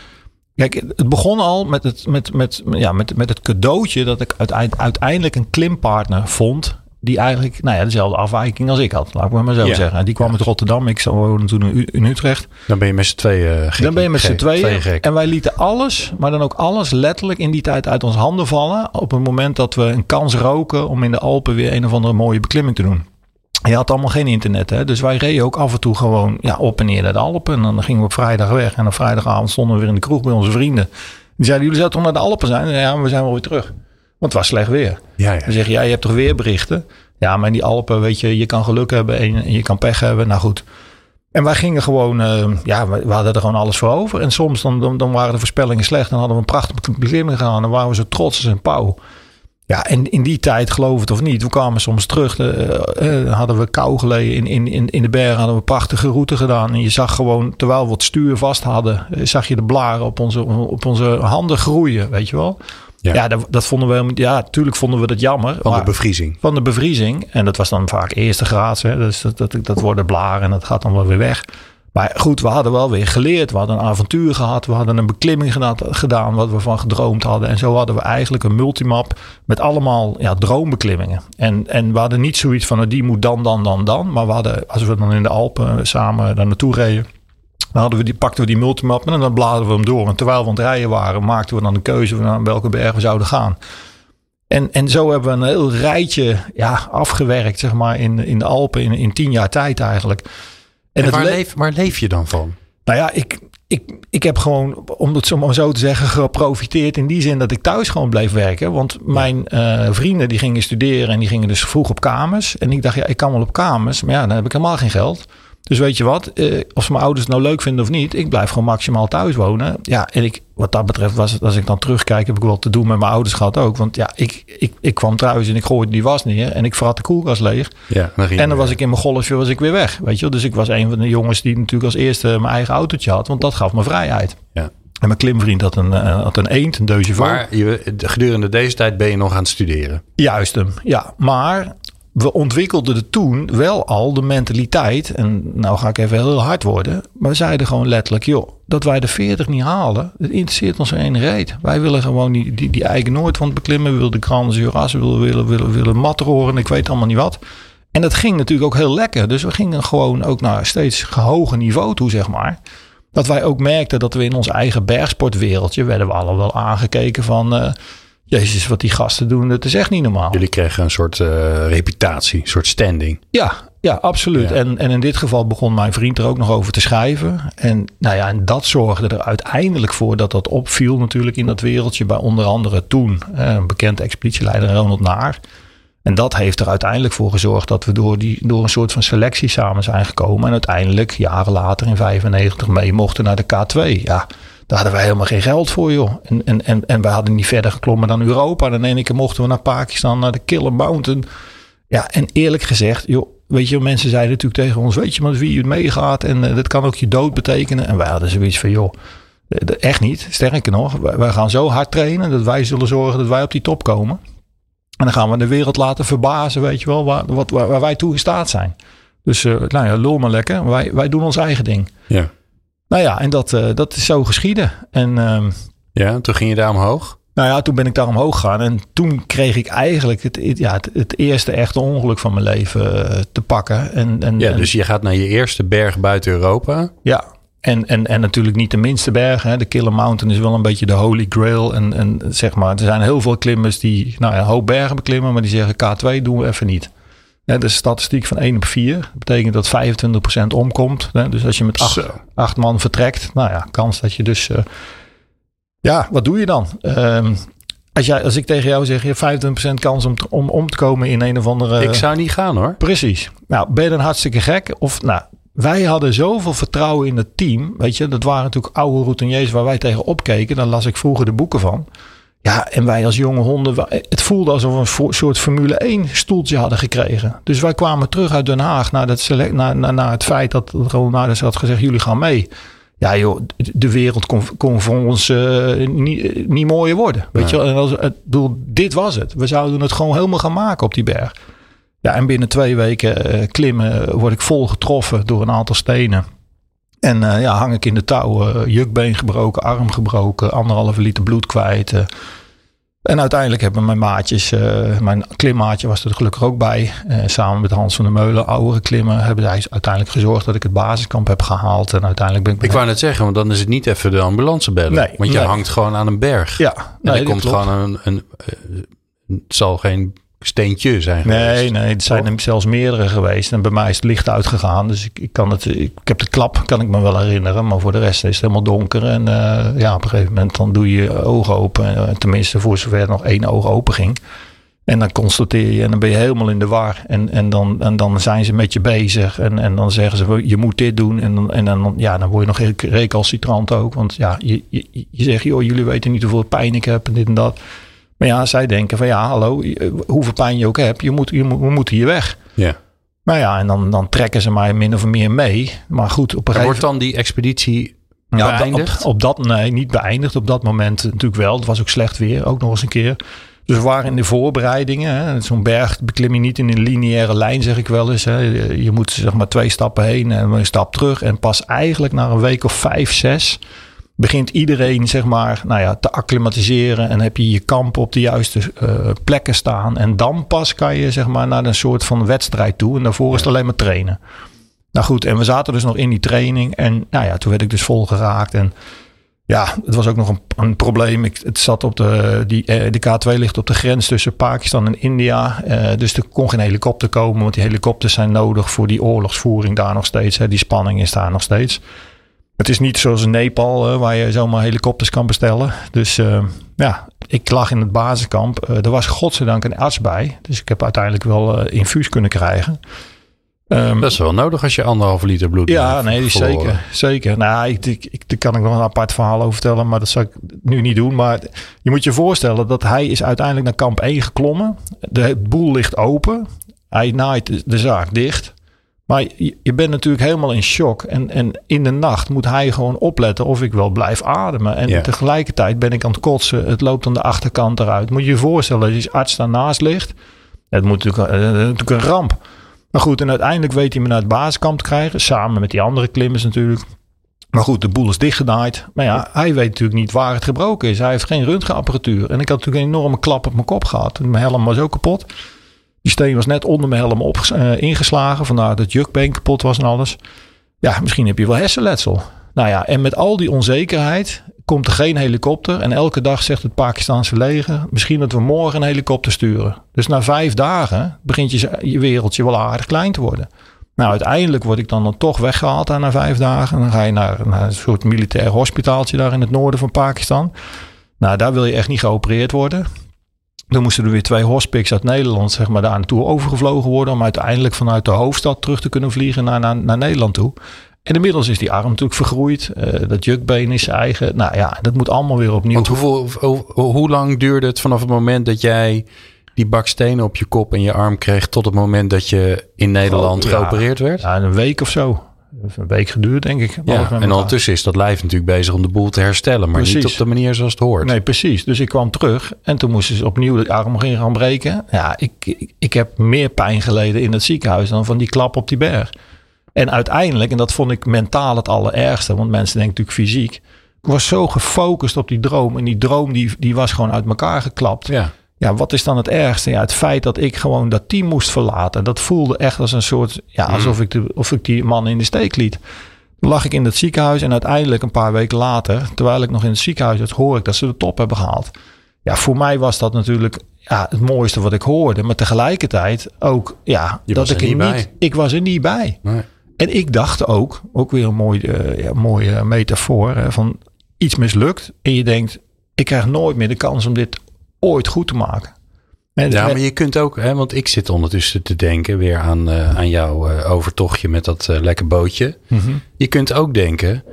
kijk, het begon al met het, met, met, ja, met, met het cadeautje dat ik uiteindelijk een klimpartner vond die eigenlijk nou ja, dezelfde afwijking als ik had. Laat ik maar zo zeggen. Die kwam uit Rotterdam. Ik woonde toen in Utrecht. Dan ben je met z'n tweeën uh, Dan ben je met z'n tweeën. En wij lieten alles, maar dan ook alles letterlijk in die tijd uit onze handen vallen. Op het moment dat we een kans roken om in de Alpen weer een of andere mooie beklimming te doen. Je had allemaal geen internet, hè? dus wij reden ook af en toe gewoon ja, op en neer naar de Alpen. En dan gingen we op vrijdag weg. En op vrijdagavond stonden we weer in de kroeg bij onze vrienden. Die zeiden, jullie zouden toch naar de Alpen zijn? Ja, we zijn wel weer terug. Want het was slecht weer. Ja, ja. Dan zeg je, ja, je hebt toch weerberichten? Ja, maar in die Alpen, weet je, je kan geluk hebben en je kan pech hebben. Nou goed. En wij gingen gewoon, uh, ja, we, hadden er gewoon alles voor over. En soms dan, dan, dan waren de voorspellingen slecht. Dan hadden we een prachtige beklimming gedaan. Dan waren we zo trots als een pauw. Ja, en in die tijd, geloof het of niet, we kwamen soms terug. Uh, hadden we kou geleden in, in, in, in de bergen, hadden we prachtige route gedaan. En je zag gewoon, terwijl we het stuur vast hadden, zag je de blaren op onze, op onze handen groeien, weet je wel. Ja, ja dat, dat, vonden we. Ja, natuurlijk vonden we dat jammer. Van de bevriezing. Van de bevriezing. En dat was dan vaak eerste graad. Hè. Dus dat, dat, dat worden blaren en dat gaat dan wel weer weg. Maar goed, we hadden wel weer geleerd. We hadden een avontuur gehad. We hadden een beklimming gedaan, wat we van gedroomd hadden. En zo hadden we eigenlijk een multimap met allemaal ja, droombeklimmingen. En, en we hadden niet zoiets van, nou, die moet dan, dan, dan, dan. Maar we hadden, als we dan in de Alpen samen daar naartoe reden dan hadden we die, pakten we die multimap en dan bladerden we hem door. En terwijl we aan het rijden waren, maakten we dan de keuze van welke berg we zouden gaan. En, en zo hebben we een heel rijtje ja, afgewerkt, zeg maar, in, in de Alpen in, in tien jaar tijd eigenlijk. En, waar, leef, waar leef je dan van? Nou ja, ik, ik, ik heb gewoon, om het zo maar zo te zeggen, geprofiteerd in die zin dat ik thuis gewoon bleef werken. Want mijn uh, vrienden die gingen studeren en die gingen dus vroeg op kamers. En ik dacht, ja, ik kan wel op kamers, maar ja, dan heb ik helemaal geen geld. Dus weet je wat, eh, of mijn ouders het nou leuk vinden of niet, ik blijf gewoon maximaal thuis wonen. Ja, en ik, wat dat betreft, was, als ik dan terugkijk, heb ik wel te doen met mijn ouders gehad ook. Want ja, ik, ik, ik kwam thuis en ik gooide die was neer en ik verrat de koelkast leeg. Ja, En dan was ik in mijn golfje was ik weer weg. Weet je? Dus ik was een van de jongens die natuurlijk als eerste mijn eigen autootje had. Want dat gaf me vrijheid. Ja. En mijn klimvriend had een, eh, had een eend, een Deux Chevaux. Maar je, gedurende deze tijd ben je nog aan het studeren. Juist hem, ja. Maar we ontwikkelden toen wel al de mentaliteit. En nou ga ik even heel hard worden. Maar we zeiden gewoon letterlijk, joh, dat wij de 40 niet halen, het interesseert ons geen reet. Wij willen gewoon die, die, die eigen Noordwand beklimmen. We willen de Grand we willen, willen, willen, willen ik weet allemaal niet wat. En dat ging natuurlijk ook heel lekker. Dus we gingen gewoon ook naar steeds hoger niveau toe, zeg maar. Dat wij ook merkten dat we in ons eigen bergsportwereldje... werden we allemaal wel aangekeken van... eh, Jezus, wat die gasten doen, dat is echt niet normaal. Jullie kregen een soort eh, reputatie, een soort standing. Ja, ja absoluut. Ja. En, en in dit geval begon mijn vriend er ook nog over te schrijven. En, nou ja, en dat zorgde er uiteindelijk voor dat dat opviel natuurlijk in dat wereldje. Bij onder andere toen eh, een bekend expeditieleider Ronald Naar. En dat heeft er uiteindelijk voor gezorgd dat we door, die, door een soort van selectie samen zijn gekomen. En uiteindelijk, jaren later in 95, mee mochten naar de K2. Ja, daar hadden wij helemaal geen geld voor, joh. En, en, en, en wij hadden niet verder geklommen dan Europa. En in één keer mochten we naar Pakistan, naar de Killer Mountain. Ja, en eerlijk gezegd, joh, weet je, mensen zeiden natuurlijk tegen ons, weet je maar wie het meegaat en eh, dat kan ook je dood betekenen. En wij hadden zoiets van, joh, eh, echt niet. Sterker nog, wij, gaan zo hard trainen dat wij zullen zorgen dat wij op die top komen. En dan gaan we de wereld laten verbazen, weet je wel, waar, wij toe in staat zijn. Dus, eh, nou ja, lul maar lekker. Wij, wij doen ons eigen ding. Ja. Nou ja, en dat, eh, dat is zo geschieden. En ehm, Ja, toen ging je daar omhoog. nou ja, toen ben ik daar omhoog gegaan. En toen kreeg ik eigenlijk het, ja, het, het eerste echte ongeluk van mijn leven eh, te pakken. En, en, Ja, en- dus je gaat naar je eerste berg buiten Europa. ja. En, en, en natuurlijk niet de minste berg. Hè. De Killer Mountain is wel een beetje de holy grail. En, en zeg maar, er zijn heel veel klimmers die nou ja, een hoop bergen beklimmen. Maar die zeggen K2 doen we even niet. Hè, de statistiek van 1 op 4. Dat betekent dat 25% omkomt. Hè. Dus als je met acht, Zo. acht man vertrekt. Nou ja, kans dat je dus... eh, ja, wat doe je dan? Ehm, als, jij, als ik tegen jou zeg, je hebt 25% kans om, te- om om te komen in een of andere... ik zou niet gaan hoor. Precies. Nou, ben je dan hartstikke gek? Of nou, wij hadden zoveel vertrouwen in het team. Weet je, dat waren natuurlijk oude routiniers waar wij tegen opkeken. Daar las ik vroeger de boeken van. Ja, en wij als jonge honden, het voelde alsof we een soort Formule 1 stoeltje hadden gekregen. Dus wij kwamen terug uit Den Haag naar, dat select, naar, naar, naar het feit dat Ronaldus had gezegd, jullie gaan mee. Ja joh, de wereld kon, kon voor ons eh, niet, niet mooier worden. Weet je wel? En als, het, bedoel, dit was het. We zouden het gewoon helemaal gaan maken op die berg. Ja, en binnen twee weken eh, klimmen word ik vol getroffen door een aantal stenen. En eh, ja, hang ik in de touw, eh, jukbeen gebroken, arm gebroken, anderhalve liter bloed kwijt. eh. En uiteindelijk hebben mijn maatjes, mijn klimmaatje was er gelukkig ook bij. Samen met Hans van der Meulen, oudere klimmen, hebben zij uiteindelijk gezorgd dat ik het basiskamp heb gehaald. En uiteindelijk ben ik... Ik wou net zeggen, want dan is het niet even de ambulance bellen. Nee, want je nee. hangt gewoon aan een berg. Ja, en nee, er komt klopt. gewoon een, een, eh, Het zal geen steentje zijn Nee, geweest. nee, het zijn er zelfs meerdere geweest. En bij mij is het licht uitgegaan. Dus ik, ik kan het, ik, heb de klap, kan ik me wel herinneren. Maar voor de rest is het helemaal donker. En eh, ja, op een gegeven moment dan doe je je ogen open. Eh, Tenminste, voor zover er nog één oog open ging. En dan constateer je en dan ben je helemaal in de war. En, en, dan, en dan zijn ze met je bezig. En, en dan zeggen ze, je moet dit doen. En dan, en dan, ja, dan word je nog re- recalcitrant ook. Want ja, je, je, je zegt, joh, jullie weten niet hoeveel pijn ik heb en dit en dat. Maar ja, zij denken van ja, hallo, je- hoeveel pijn je ook hebt, je moet, je moet, we moeten hier weg. Ja. Nou ja, en dan, dan trekken ze mij min of meer mee. Maar goed, op een gegeven wordt dan die expeditie ja, op dat- beëindigd? Op, op dat, nee, niet beëindigd. Op dat moment natuurlijk wel. Het was ook slecht weer, ook nog eens een keer. Dus we waren in de voorbereidingen. hè. Zo'n berg beklim je niet in een lineaire lijn, zeg ik wel eens. Hè. Je je moet zeg maar twee stappen heen en een stap terug. En pas eigenlijk na een week of vijf, zes begint iedereen zeg maar, nou ja, te acclimatiseren. En heb je je kamp op de juiste eh, plekken staan. En dan pas kan je zeg maar, naar een soort van wedstrijd toe. En daarvoor is het alleen maar trainen. Nou goed, en we zaten dus nog in die training. En nou ja, toen werd ik dus vol geraakt. En ja, het was ook nog een, een probleem. Ik, het zat op de, die, eh, de K2 ligt op de grens tussen Pakistan en India. Eh, dus er kon geen helikopter komen. Want die helikopters zijn nodig voor die oorlogsvoering daar nog steeds. Hè. Die spanning is daar nog steeds. Het is niet zoals in Nepal, eh, waar je zomaar helikopters kan bestellen. Dus eh, ja, ik lag in het basiskamp. Eh, er was godzijdank een arts bij. Dus ik heb uiteindelijk wel eh, infuus kunnen krijgen. Ehm, Dat is wel nodig als je anderhalve liter bloed ja, nee, die zeker. Zeker. Nou, ik, ik, ik, daar kan ik nog een apart verhaal over vertellen, maar dat zal ik nu niet doen. Maar je moet je voorstellen dat hij is uiteindelijk naar kamp 1 geklommen. De boel ligt open. Hij naait de zaak dicht. Maar je, je bent natuurlijk helemaal in shock. En, en in de nacht moet hij gewoon opletten of ik wel blijf ademen. En Ja. tegelijkertijd ben ik aan het kotsen. Het loopt aan de achterkant eruit. Moet je je voorstellen dat je arts daarnaast ligt. Het moet natuurlijk, eh, is natuurlijk een ramp. Maar goed, en uiteindelijk weet hij me naar het basiskamp te krijgen. Samen met die andere klimmers natuurlijk. Maar goed, de boel is dichtgenaaid. Maar ja, hij weet natuurlijk niet waar het gebroken is. Hij heeft geen röntgenapparatuur. En ik had natuurlijk een enorme klap op mijn kop gehad. En Mijn helm was ook kapot. Die steen was net onder mijn helm op, eh, ingeslagen. Vandaar dat jukbeen kapot was en alles. Ja, misschien heb je wel hersenletsel. Nou ja, en met al die onzekerheid komt er geen helikopter. En elke dag zegt het Pakistanse leger... misschien dat we morgen een helikopter sturen. Dus na vijf dagen begint je, je wereldje wel aardig klein te worden. Nou, uiteindelijk word ik dan, dan toch weggehaald na vijf dagen. En dan ga je naar, naar een soort militair hospitaaltje daar in het noorden van Pakistan. Nou, daar wil je echt niet geopereerd worden. Dan moesten er weer twee hospics uit Nederland zeg maar, daar naartoe overgevlogen worden. Om uiteindelijk vanuit de hoofdstad terug te kunnen vliegen naar, naar, naar Nederland toe. En inmiddels is die arm natuurlijk vergroeid. Eh, dat jukbeen is eigen. Nou ja, dat moet allemaal weer opnieuw. Want hoeveel, hoe, hoe lang duurde het vanaf het moment dat jij die bak stenen op je kop en je arm kreeg... tot het moment dat je in Nederland Oh, ja. geopereerd werd? Ja, een week of zo. Heeft Een week geduurd, denk ik. Ja, en ondertussen is dat lijf natuurlijk bezig om de boel te herstellen. Maar niet op de manier zoals het hoort. Nee, precies. Dus ik kwam terug en toen moesten ze opnieuw de arm in gaan breken. Ja, ik, ik, ik heb meer pijn geleden in het ziekenhuis dan van die klap op die berg. En uiteindelijk, en dat vond ik mentaal het allerergste, want mensen denken natuurlijk fysiek. Ik was zo gefocust op die droom en die droom die, die was gewoon uit elkaar geklapt. Ja. Ja, wat is dan het ergste? Ja, het feit dat ik gewoon dat team moest verlaten. Dat voelde echt als een soort, ja, alsof ik, de, of ik die man in de steek liet. Lag ik in het ziekenhuis en uiteindelijk een paar weken later, terwijl ik nog in het ziekenhuis zat, hoor ik dat ze de top hebben gehaald. Ja, voor mij was dat natuurlijk ja, het mooiste wat ik hoorde. Maar tegelijkertijd ook, ja, Je dat was ik er niet bij. ik was er niet bij. Nee. En ik dacht ook, ook weer een mooie, ja, mooie metafoor, van iets mislukt. En je denkt, ik krijg nooit meer de kans om dit ooit goed te maken. En Ja, maar je kunt ook, hè, want ik zit ondertussen te denken weer aan, eh, aan jouw eh, overtochtje met dat eh, lekker bootje. Mhm. Je kunt ook denken,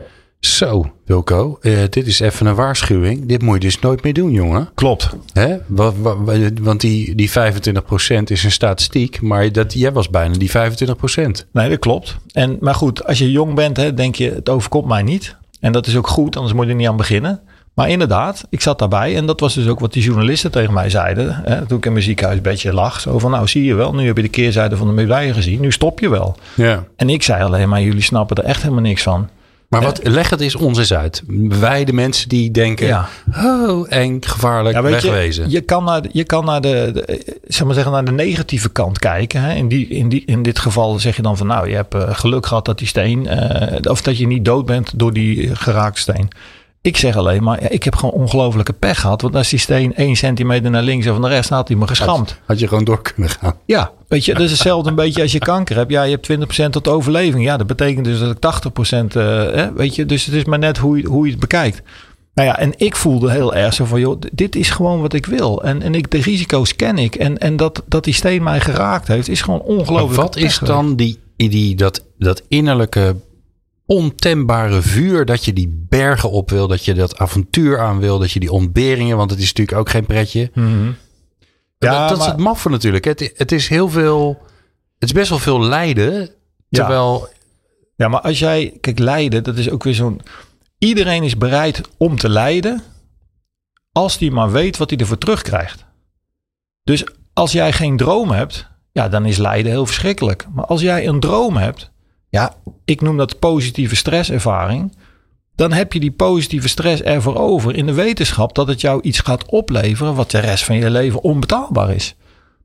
zo Wilco, eh, dit is even een waarschuwing. Dit moet je dus nooit meer doen, jongen. Klopt. Hè? Wa- wa- wa- Want die, die 25% is een statistiek, maar dat, jij was bijna die 25%. Nee, dat klopt. En, maar goed, als je jong bent, hè, denk je, het overkomt mij niet. En dat is ook goed, anders moet je er niet aan beginnen. Maar inderdaad, ik zat daarbij. En dat was dus ook wat die journalisten tegen mij zeiden. Hè, toen ik in mijn ziekenhuisbedje lag. Zo van, nou zie je wel, nu heb je de keerzijde van de medaille gezien. Nu stop je wel. Ja. En ik zei alleen maar, jullie snappen er echt helemaal niks van. Maar wat, leg het eens ons eens uit. Wij de mensen die denken, Ja. oh, eng, gevaarlijk, Ja, wegwezen. je, je kan naar, de- je kan naar de, de, zeg maar zeggen, naar de negatieve kant kijken. Hè. In, die, in, die, in dit geval zeg je dan van nou, je hebt eh, geluk gehad dat die steen, eh, of dat je niet dood bent door die eh, geraakte steen. Ik zeg alleen maar, ja, ik heb gewoon ongelofelijke pech gehad. Want als die steen één centimeter naar links of naar rechts, dan had hij me geschampt. Had je gewoon door kunnen gaan. Ja, weet je, dat is hetzelfde een beetje als je kanker hebt. Ja, je hebt 20% tot overleving. Ja, dat betekent dus dat ik 80%, eh, hè, weet je. Dus het is maar net hoe je, hoe je het bekijkt. Nou ja, en ik voelde heel erg zo van, joh, dit is gewoon wat ik wil. En, en ik, de risico's ken ik. En, en dat, dat die steen mij geraakt heeft, is gewoon Maar ongelooflijk. wat is dan die, die, dat, dat innerlijke ontembare vuur dat je die bergen op wil, dat je dat avontuur aan wil, dat je die ontberingen, want het is natuurlijk ook geen pretje. Mhm. Ja, dat, dat is het maffe natuurlijk. Het, het is heel veel, het is best wel veel lijden, terwijl Ja, maar als jij, kijk, lijden, dat is ook weer zo'n. Iedereen is bereid om te lijden. als die maar weet wat hij ervoor terugkrijgt. Dus als jij geen droom hebt, ja, dan is lijden heel verschrikkelijk. Maar als jij een droom hebt, ja, ik noem dat positieve stresservaring. Dan heb je die positieve stress ervoor over in de wetenschap dat het jou iets gaat opleveren wat de rest van je leven onbetaalbaar is.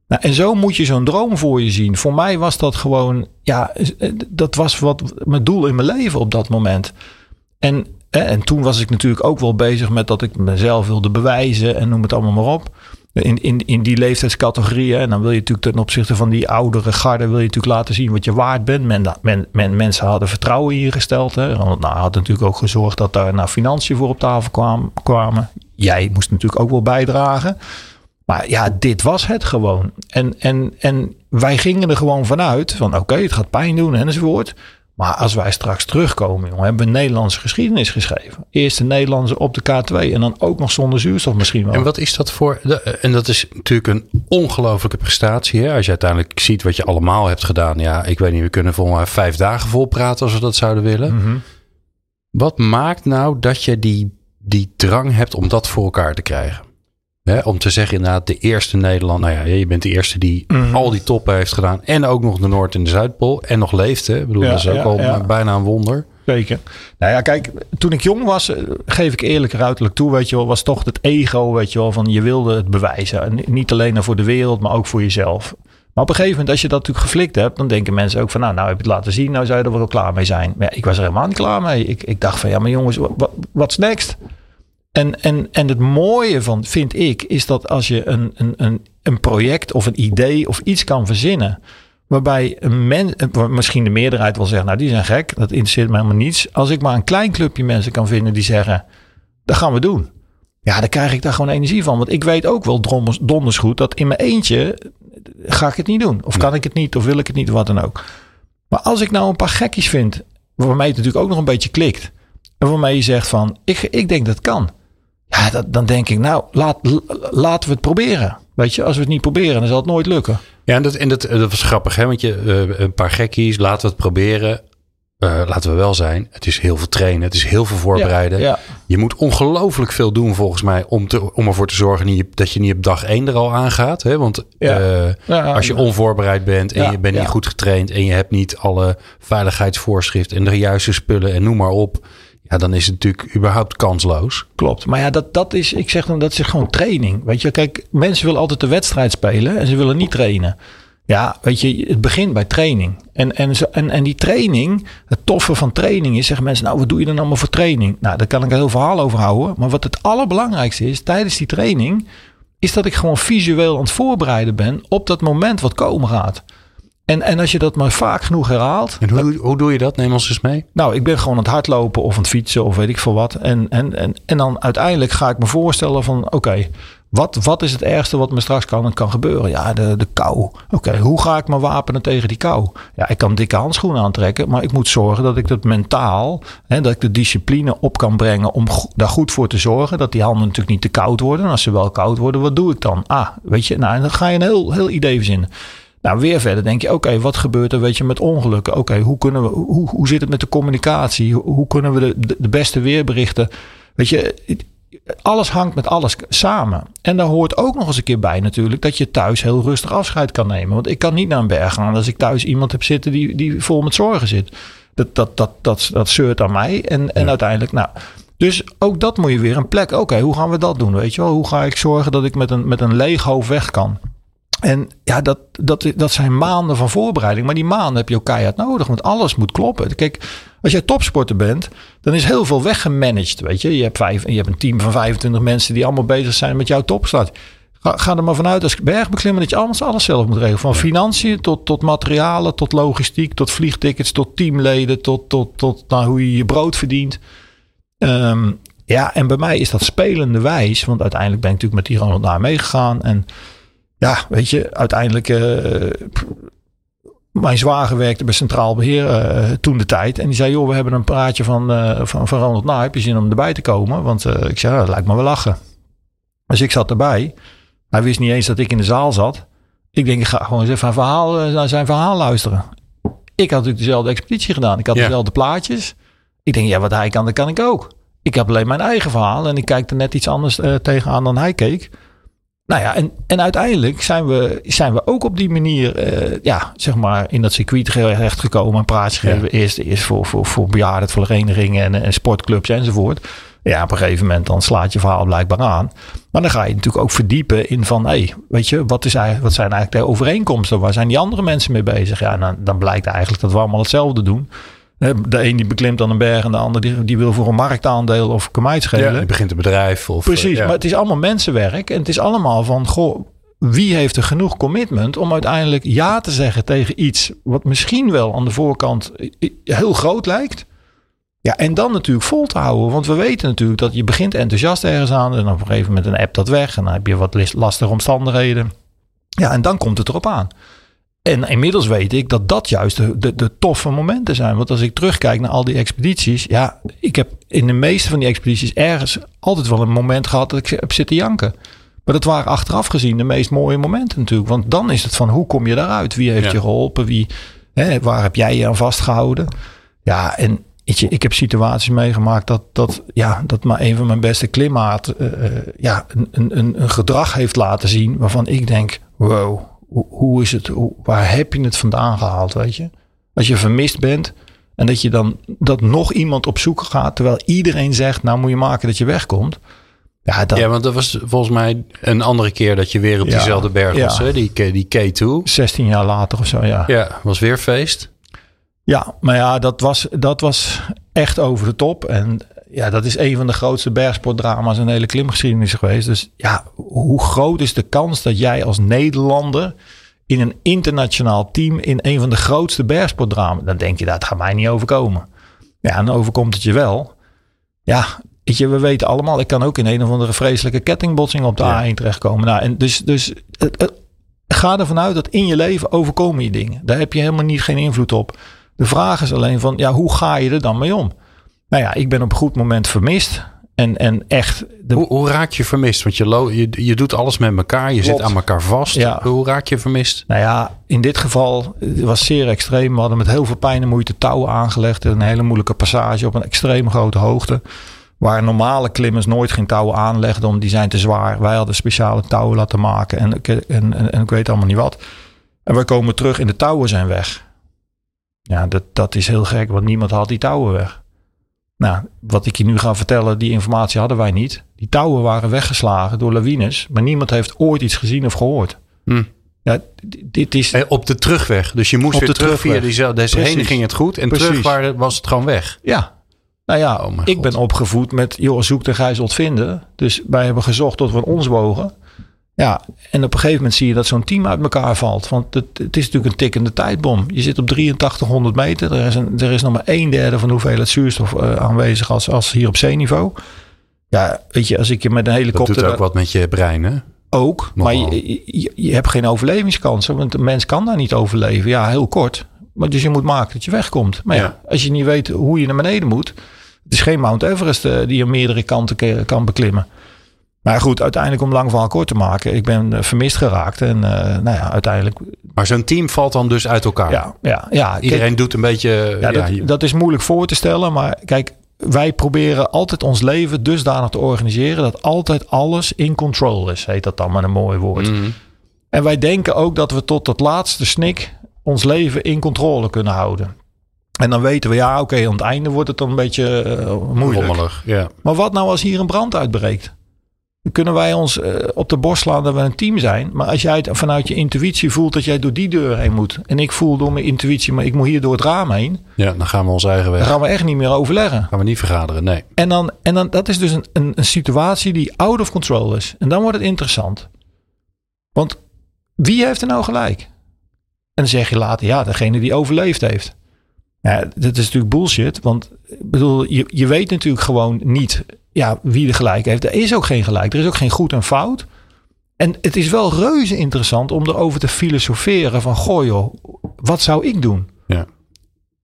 Nou, en zo moet je zo'n droom voor je zien. Voor mij was dat gewoon, ja, eh, dat was wat mijn doel in mijn leven op dat moment. En, eh, en toen was ik natuurlijk ook wel bezig met dat ik mezelf wilde bewijzen en noem het allemaal maar op. In, in, in die leeftijdscategorieën. En dan wil je natuurlijk ten opzichte van die oudere garde, wil je natuurlijk laten zien wat je waard bent. Men, men, men- mensen hadden vertrouwen je gesteld. Hè. Nou, had natuurlijk ook gezorgd dat daar nou, financiën voor op tafel kwam, kwamen. Jij moest natuurlijk ook wel bijdragen. Maar ja, dit was het gewoon. En, en, en wij gingen er gewoon vanuit van oké, het gaat pijn doen enzovoort. Maar als wij straks terugkomen, jongen, hebben we Nederlandse geschiedenis geschreven. Eerste Nederlandse op de K2 en dan ook nog zonder zuurstof misschien wel. En wat is dat voor... de- En dat is natuurlijk een ongelofelijke prestatie. Hè? Als je uiteindelijk ziet wat je allemaal hebt gedaan. Ja, ik weet niet, we kunnen volgens mij vijf dagen vol praten als we dat zouden willen. Mhm. Wat maakt nou dat je die, die drang hebt om dat voor elkaar te krijgen? Hè, om te zeggen inderdaad, de eerste Nederland... Nou ja, je bent de eerste die Mhm. al die toppen heeft gedaan. En ook nog de Noord- en de Zuidpool. En nog leeft. Hè? Ik bedoel, Ja, dat is ook ja, al ja. bijna een wonder. Zeker. Nou ja, kijk, toen ik jong was, eh, geef ik eerlijk ruiterlijk toe, weet je wel, was toch het ego, weet je wel, van je wilde het bewijzen. En niet alleen voor de wereld, maar ook voor jezelf. Maar op een gegeven moment, als je dat natuurlijk geflikt hebt, dan denken mensen ook van, nou, nou heb je het laten zien, nou zou je er wel klaar mee zijn. Maar ja, ik was er helemaal niet klaar mee. Ik, ik dacht van, ja, maar jongens, wat wat's next? En, en, en het mooie van, vind ik, is dat als je een, een, een, project of een idee of iets kan verzinnen, waarbij een men, eh, misschien de meerderheid wil zeggen, nou die zijn gek, dat interesseert me helemaal niets. Als ik maar een klein clubje mensen kan vinden die zeggen, dat gaan we doen. Ja, dan krijg ik daar gewoon energie van. Want ik weet ook wel drommers- donders goed dat in mijn eentje ga ik het niet doen. Of kan ik het niet, of wil ik het niet, wat dan ook. Maar als ik nou een paar gekkies vind, waarmee het natuurlijk ook nog een beetje klikt. En waarmee je zegt van, ik, ik denk dat kan. Ja, dat, dan denk ik, nou, laat, laten we het proberen. Weet je, als we het niet proberen, dan zal het nooit lukken. Ja, en dat, en dat, dat was grappig, hè? Want je, eh, een paar gekkies, laten we het proberen. Eh, laten we wel zijn, het is heel veel trainen, het is heel veel voorbereiden. Ja, Je moet ongelooflijk veel doen volgens mij om, te, om ervoor te zorgen dat je niet op dag één er al aangaat. Hè? Want Ja. eh, als je onvoorbereid bent en je bent niet goed getraind en je hebt niet alle veiligheidsvoorschriften en de juiste spullen en noem maar op. Ja, dan is het natuurlijk überhaupt kansloos. Klopt. Maar ja, dat, dat is, ik zeg dan, dat is gewoon training. Weet je, kijk, mensen willen altijd de wedstrijd spelen en ze willen niet trainen. Ja, weet je, het begint bij training. En, en, en, en die training, het toffe van training is, zeggen mensen, nou, wat doe je dan allemaal voor training? Nou, daar kan ik een heel verhaal over houden. Maar wat het allerbelangrijkste is tijdens die training, is dat ik gewoon visueel aan het voorbereiden ben op dat moment wat komen gaat. En, en als je dat maar vaak genoeg herhaalt, En hoe, hoe doe je dat? Neem ons eens mee. nou, ik ben gewoon aan het hardlopen of aan het fietsen of weet ik veel wat. En, en, en, en dan uiteindelijk ga ik me voorstellen van oké, wat, wat is het ergste wat me straks kan, kan gebeuren? Ja, de, de kou. Oké, hoe ga ik me wapenen tegen die kou? Ja, ik kan dikke handschoenen aantrekken, maar ik moet zorgen dat ik dat mentaal, hè, dat ik de discipline op kan brengen om go- daar goed voor te zorgen. Dat die handen natuurlijk niet te koud worden. En als ze wel koud worden, wat doe ik dan? Ah, weet je, nou, en dan ga je een heel, heel idee verzinnen. Nou, weer verder denk je, oké, wat gebeurt er weet je, met ongelukken? Oké, hoe kunnen we, hoe, hoe zit het met de communicatie? Hoe, hoe kunnen we de, de, beste weerberichten? Weet je, alles hangt met alles samen. En daar hoort ook nog eens een keer bij natuurlijk dat je thuis heel rustig afscheid kan nemen. Want ik kan niet naar een berg gaan als ik thuis iemand heb zitten die, die vol met zorgen zit. Dat, dat, dat, dat, dat zeurt aan mij. En, en uiteindelijk, nou. Dus ook dat moet je weer een plek. Oké, hoe gaan we dat doen? Weet je wel? Hoe ga ik zorgen dat ik met een, met een leeg hoofd weg kan? En ja, dat, dat, dat zijn maanden van voorbereiding. Maar die maanden heb je ook keihard nodig. Want alles moet kloppen. Kijk, als jij topsporter bent, dan is heel veel weggemanaged. Weet je, je hebt, vijf, je hebt een team van 25 mensen die allemaal bezig zijn met jouw topstart. Ga, ga er maar vanuit als bergbeklimmer dat je alles, alles zelf moet regelen. Van financiën tot, tot materialen, tot logistiek, tot vliegtickets, tot teamleden, tot, tot, tot nou, hoe je je brood verdient. Ehm, ja, en bij mij is dat spelende wijs. Want uiteindelijk ben ik natuurlijk met die Ronald naar meegegaan. En ja, weet je, uiteindelijk. eh, mijn zwager werkte bij Centraal Beheer eh, toen de tijd. En die zei: Joh, we hebben een praatje van, eh, van, van Ronald Naar. Heb je zin om erbij te komen? Want ik zei: Dat lijkt me wel lachen. Dus ik zat erbij. Hij wist niet eens dat ik in de zaal zat. Ik denk: Ik ga gewoon eens even een verhaal, naar zijn verhaal luisteren. Ik had natuurlijk dezelfde expeditie gedaan. Ik had Ja. dezelfde plaatjes. Ik denk: Ja, wat hij kan, dat kan ik ook. Ik heb alleen mijn eigen verhaal. En ik kijk er net iets anders eh, tegenaan dan hij keek. Nou ja, en, en uiteindelijk zijn we, zijn we ook op die manier, eh, ja, zeg maar, in dat circuit terecht gekomen. Een praatje Ja. gegeven. Eerst, eerst voor, voor, voor en, en sportclubs enzovoort. Ja, op een gegeven moment dan slaat je verhaal blijkbaar aan. Maar dan ga je natuurlijk ook verdiepen in van, hé, hey, weet je, wat, is eigenlijk, wat zijn eigenlijk de overeenkomsten? Waar zijn die andere mensen mee bezig? Ja, en dan, dan blijkt eigenlijk dat we allemaal hetzelfde doen. De een die beklimt dan een berg en de ander die, die wil voor een marktaandeel of kamijt schelen. Ja, je begint een bedrijf. Of, Precies, eh, ja. maar het is allemaal mensenwerk. En het is allemaal van, goh, wie heeft er genoeg commitment om uiteindelijk ja te zeggen tegen iets wat misschien wel aan de voorkant heel groot lijkt. Ja, en dan natuurlijk vol te houden. Want we weten natuurlijk dat je begint enthousiast ergens aan. En op een gegeven moment een app dat weg. En dan heb je wat lastige omstandigheden. Ja, en dan komt het erop aan. En inmiddels weet ik dat dat juist de, de, de toffe momenten zijn. Want als ik terugkijk naar al die expedities. Ja, ik heb in de meeste van die expedities ergens altijd wel een moment gehad dat ik heb zitten janken. Maar dat waren achteraf gezien de meest mooie momenten natuurlijk. Want dan is het van hoe kom je daaruit? Wie heeft Ja. je geholpen? Wie, hè, waar heb jij je aan vastgehouden? Ja, en je, ik heb situaties meegemaakt dat, dat, ja, dat maar een van mijn beste klimaat eh, eh, ja, een, een, een, een gedrag heeft laten zien waarvan ik denk, wow, hoe, hoe is het, hoe, waar heb je het vandaan gehaald, weet je? Als je vermist bent en dat je dan dat nog iemand op zoek gaat, terwijl iedereen zegt, nou moet je maken dat je wegkomt. Ja, dat, Ja, want dat was volgens mij een andere keer dat je weer op Ja, diezelfde berg was. ja. Hè? Die, die K2. 16 jaar later of zo, ja. Ja, was weer feest. Ja, maar ja, dat was, dat was echt over de top. En ja, dat is een van de grootste bergsportdrama's in de hele klimgeschiedenis geweest. Dus ja, hoe groot is de kans dat jij als Nederlander in een internationaal team in een van de grootste bergsportdrama's, dan denk je dat gaat mij niet overkomen. Ja, en dan overkomt het je wel. Ja, weet je, we weten allemaal, ik kan ook in een of andere vreselijke kettingbotsing op de Ja. A1 terechtkomen. Nou, en dus, dus het, het- ga ervan uit dat in je leven overkomen je dingen. Daar heb je helemaal niet geen invloed op. De vraag is alleen van, ja, hoe ga je er dan mee om? Nou ja, ik ben op een goed moment vermist. En, en echt, de, Hoe, hoe raak je vermist? Want je, je, je doet alles met elkaar. Je Klopt. zit aan elkaar vast. Ja. Hoe raak je vermist? nou ja, in dit geval het was zeer extreem. We hadden met heel veel pijn en moeite touwen aangelegd. Een hele moeilijke passage op een extreem grote hoogte. Waar normale klimmers nooit geen touwen aanlegden, omdat die zijn te zwaar. Wij hadden speciale touwen laten maken en, ik- en, en, en ik weet allemaal niet wat. En we komen terug en de touwen zijn weg. Ja, dat, dat is heel gek, want niemand had die touwen weg. Nou, wat ik je nu ga vertellen, die informatie hadden wij niet. Die touwen waren weggeslagen door lawines, maar niemand heeft ooit iets gezien of gehoord. Hm. Ja, dit is Op de terugweg. Dus je moest Op weer de terug via terugweg. diezelfde. Deze Precies. heen ging het goed. En Precies. terug waren, was het gewoon weg. Ja. Nou ja, Oh ik God. ben opgevoed met, joh, zoek de gij zult vinden. Dus wij hebben gezocht tot we ons wogen. Ja, en op een gegeven moment zie je dat zo'n team uit elkaar valt. Want het, het is natuurlijk een tikkende tijdbom. Je zit op 8300 meter. Er is, een, er is nog maar een derde van de hoeveelheid zuurstof eh, aanwezig als, als hier op zeeniveau. Ja, weet je, als ik je met een Dat helikopter... doet ook wat met je brein, hè? Ook, maar je, je, je hebt geen overlevingskansen, want een mens kan daar niet overleven. Ja, heel kort. Maar dus je moet maken dat je wegkomt. Maar ja, Ja. als je niet weet hoe je naar beneden moet. Het is geen Mount Everest eh, die je meerdere kanten kan beklimmen. Maar goed, uiteindelijk om lang verhaal kort te maken. Ik ben eh, vermist geraakt. En eh, nou ja, uiteindelijk... Maar zo'n team valt dan dus uit elkaar. Ja, ja, ja. Kijk, Iedereen doet een beetje... ja, Ja, dat, is moeilijk voor te stellen. Maar kijk, wij proberen altijd ons leven dusdanig te organiseren... dat altijd alles in control is. Heet dat dan met een mooi woord. Mhm. En wij denken ook dat we tot het laatste snik ons leven in controle kunnen houden. En dan weten we, ja, oké, aan het einde wordt het dan een beetje eh, moeilijk. Rommelig, ja. Maar wat nou als hier een brand uitbreekt? Kunnen wij ons eh, op de borst slaan dat we een team zijn. Maar als jij het vanuit je intuïtie voelt dat jij door die deur heen moet. En ik voel door mijn intuïtie, maar ik moet hier door het raam heen. Ja, dan gaan we onze eigen weg. Dan gaan we echt niet meer overleggen. Gaan we niet vergaderen, nee. En dan, en dan dat is dus een, een, een situatie die out of control is. En dan wordt het interessant. Want wie heeft er nou gelijk? En dan zeg je later, ja, degene die overleefd heeft. Ja, dat is natuurlijk bullshit. Want bedoel, je, je weet natuurlijk gewoon niet ja, wie er gelijk heeft. Er is ook geen gelijk. Er is ook geen goed en fout. En het is wel reuze interessant om erover te filosoferen van... Goh joh, wat zou ik doen? Ja.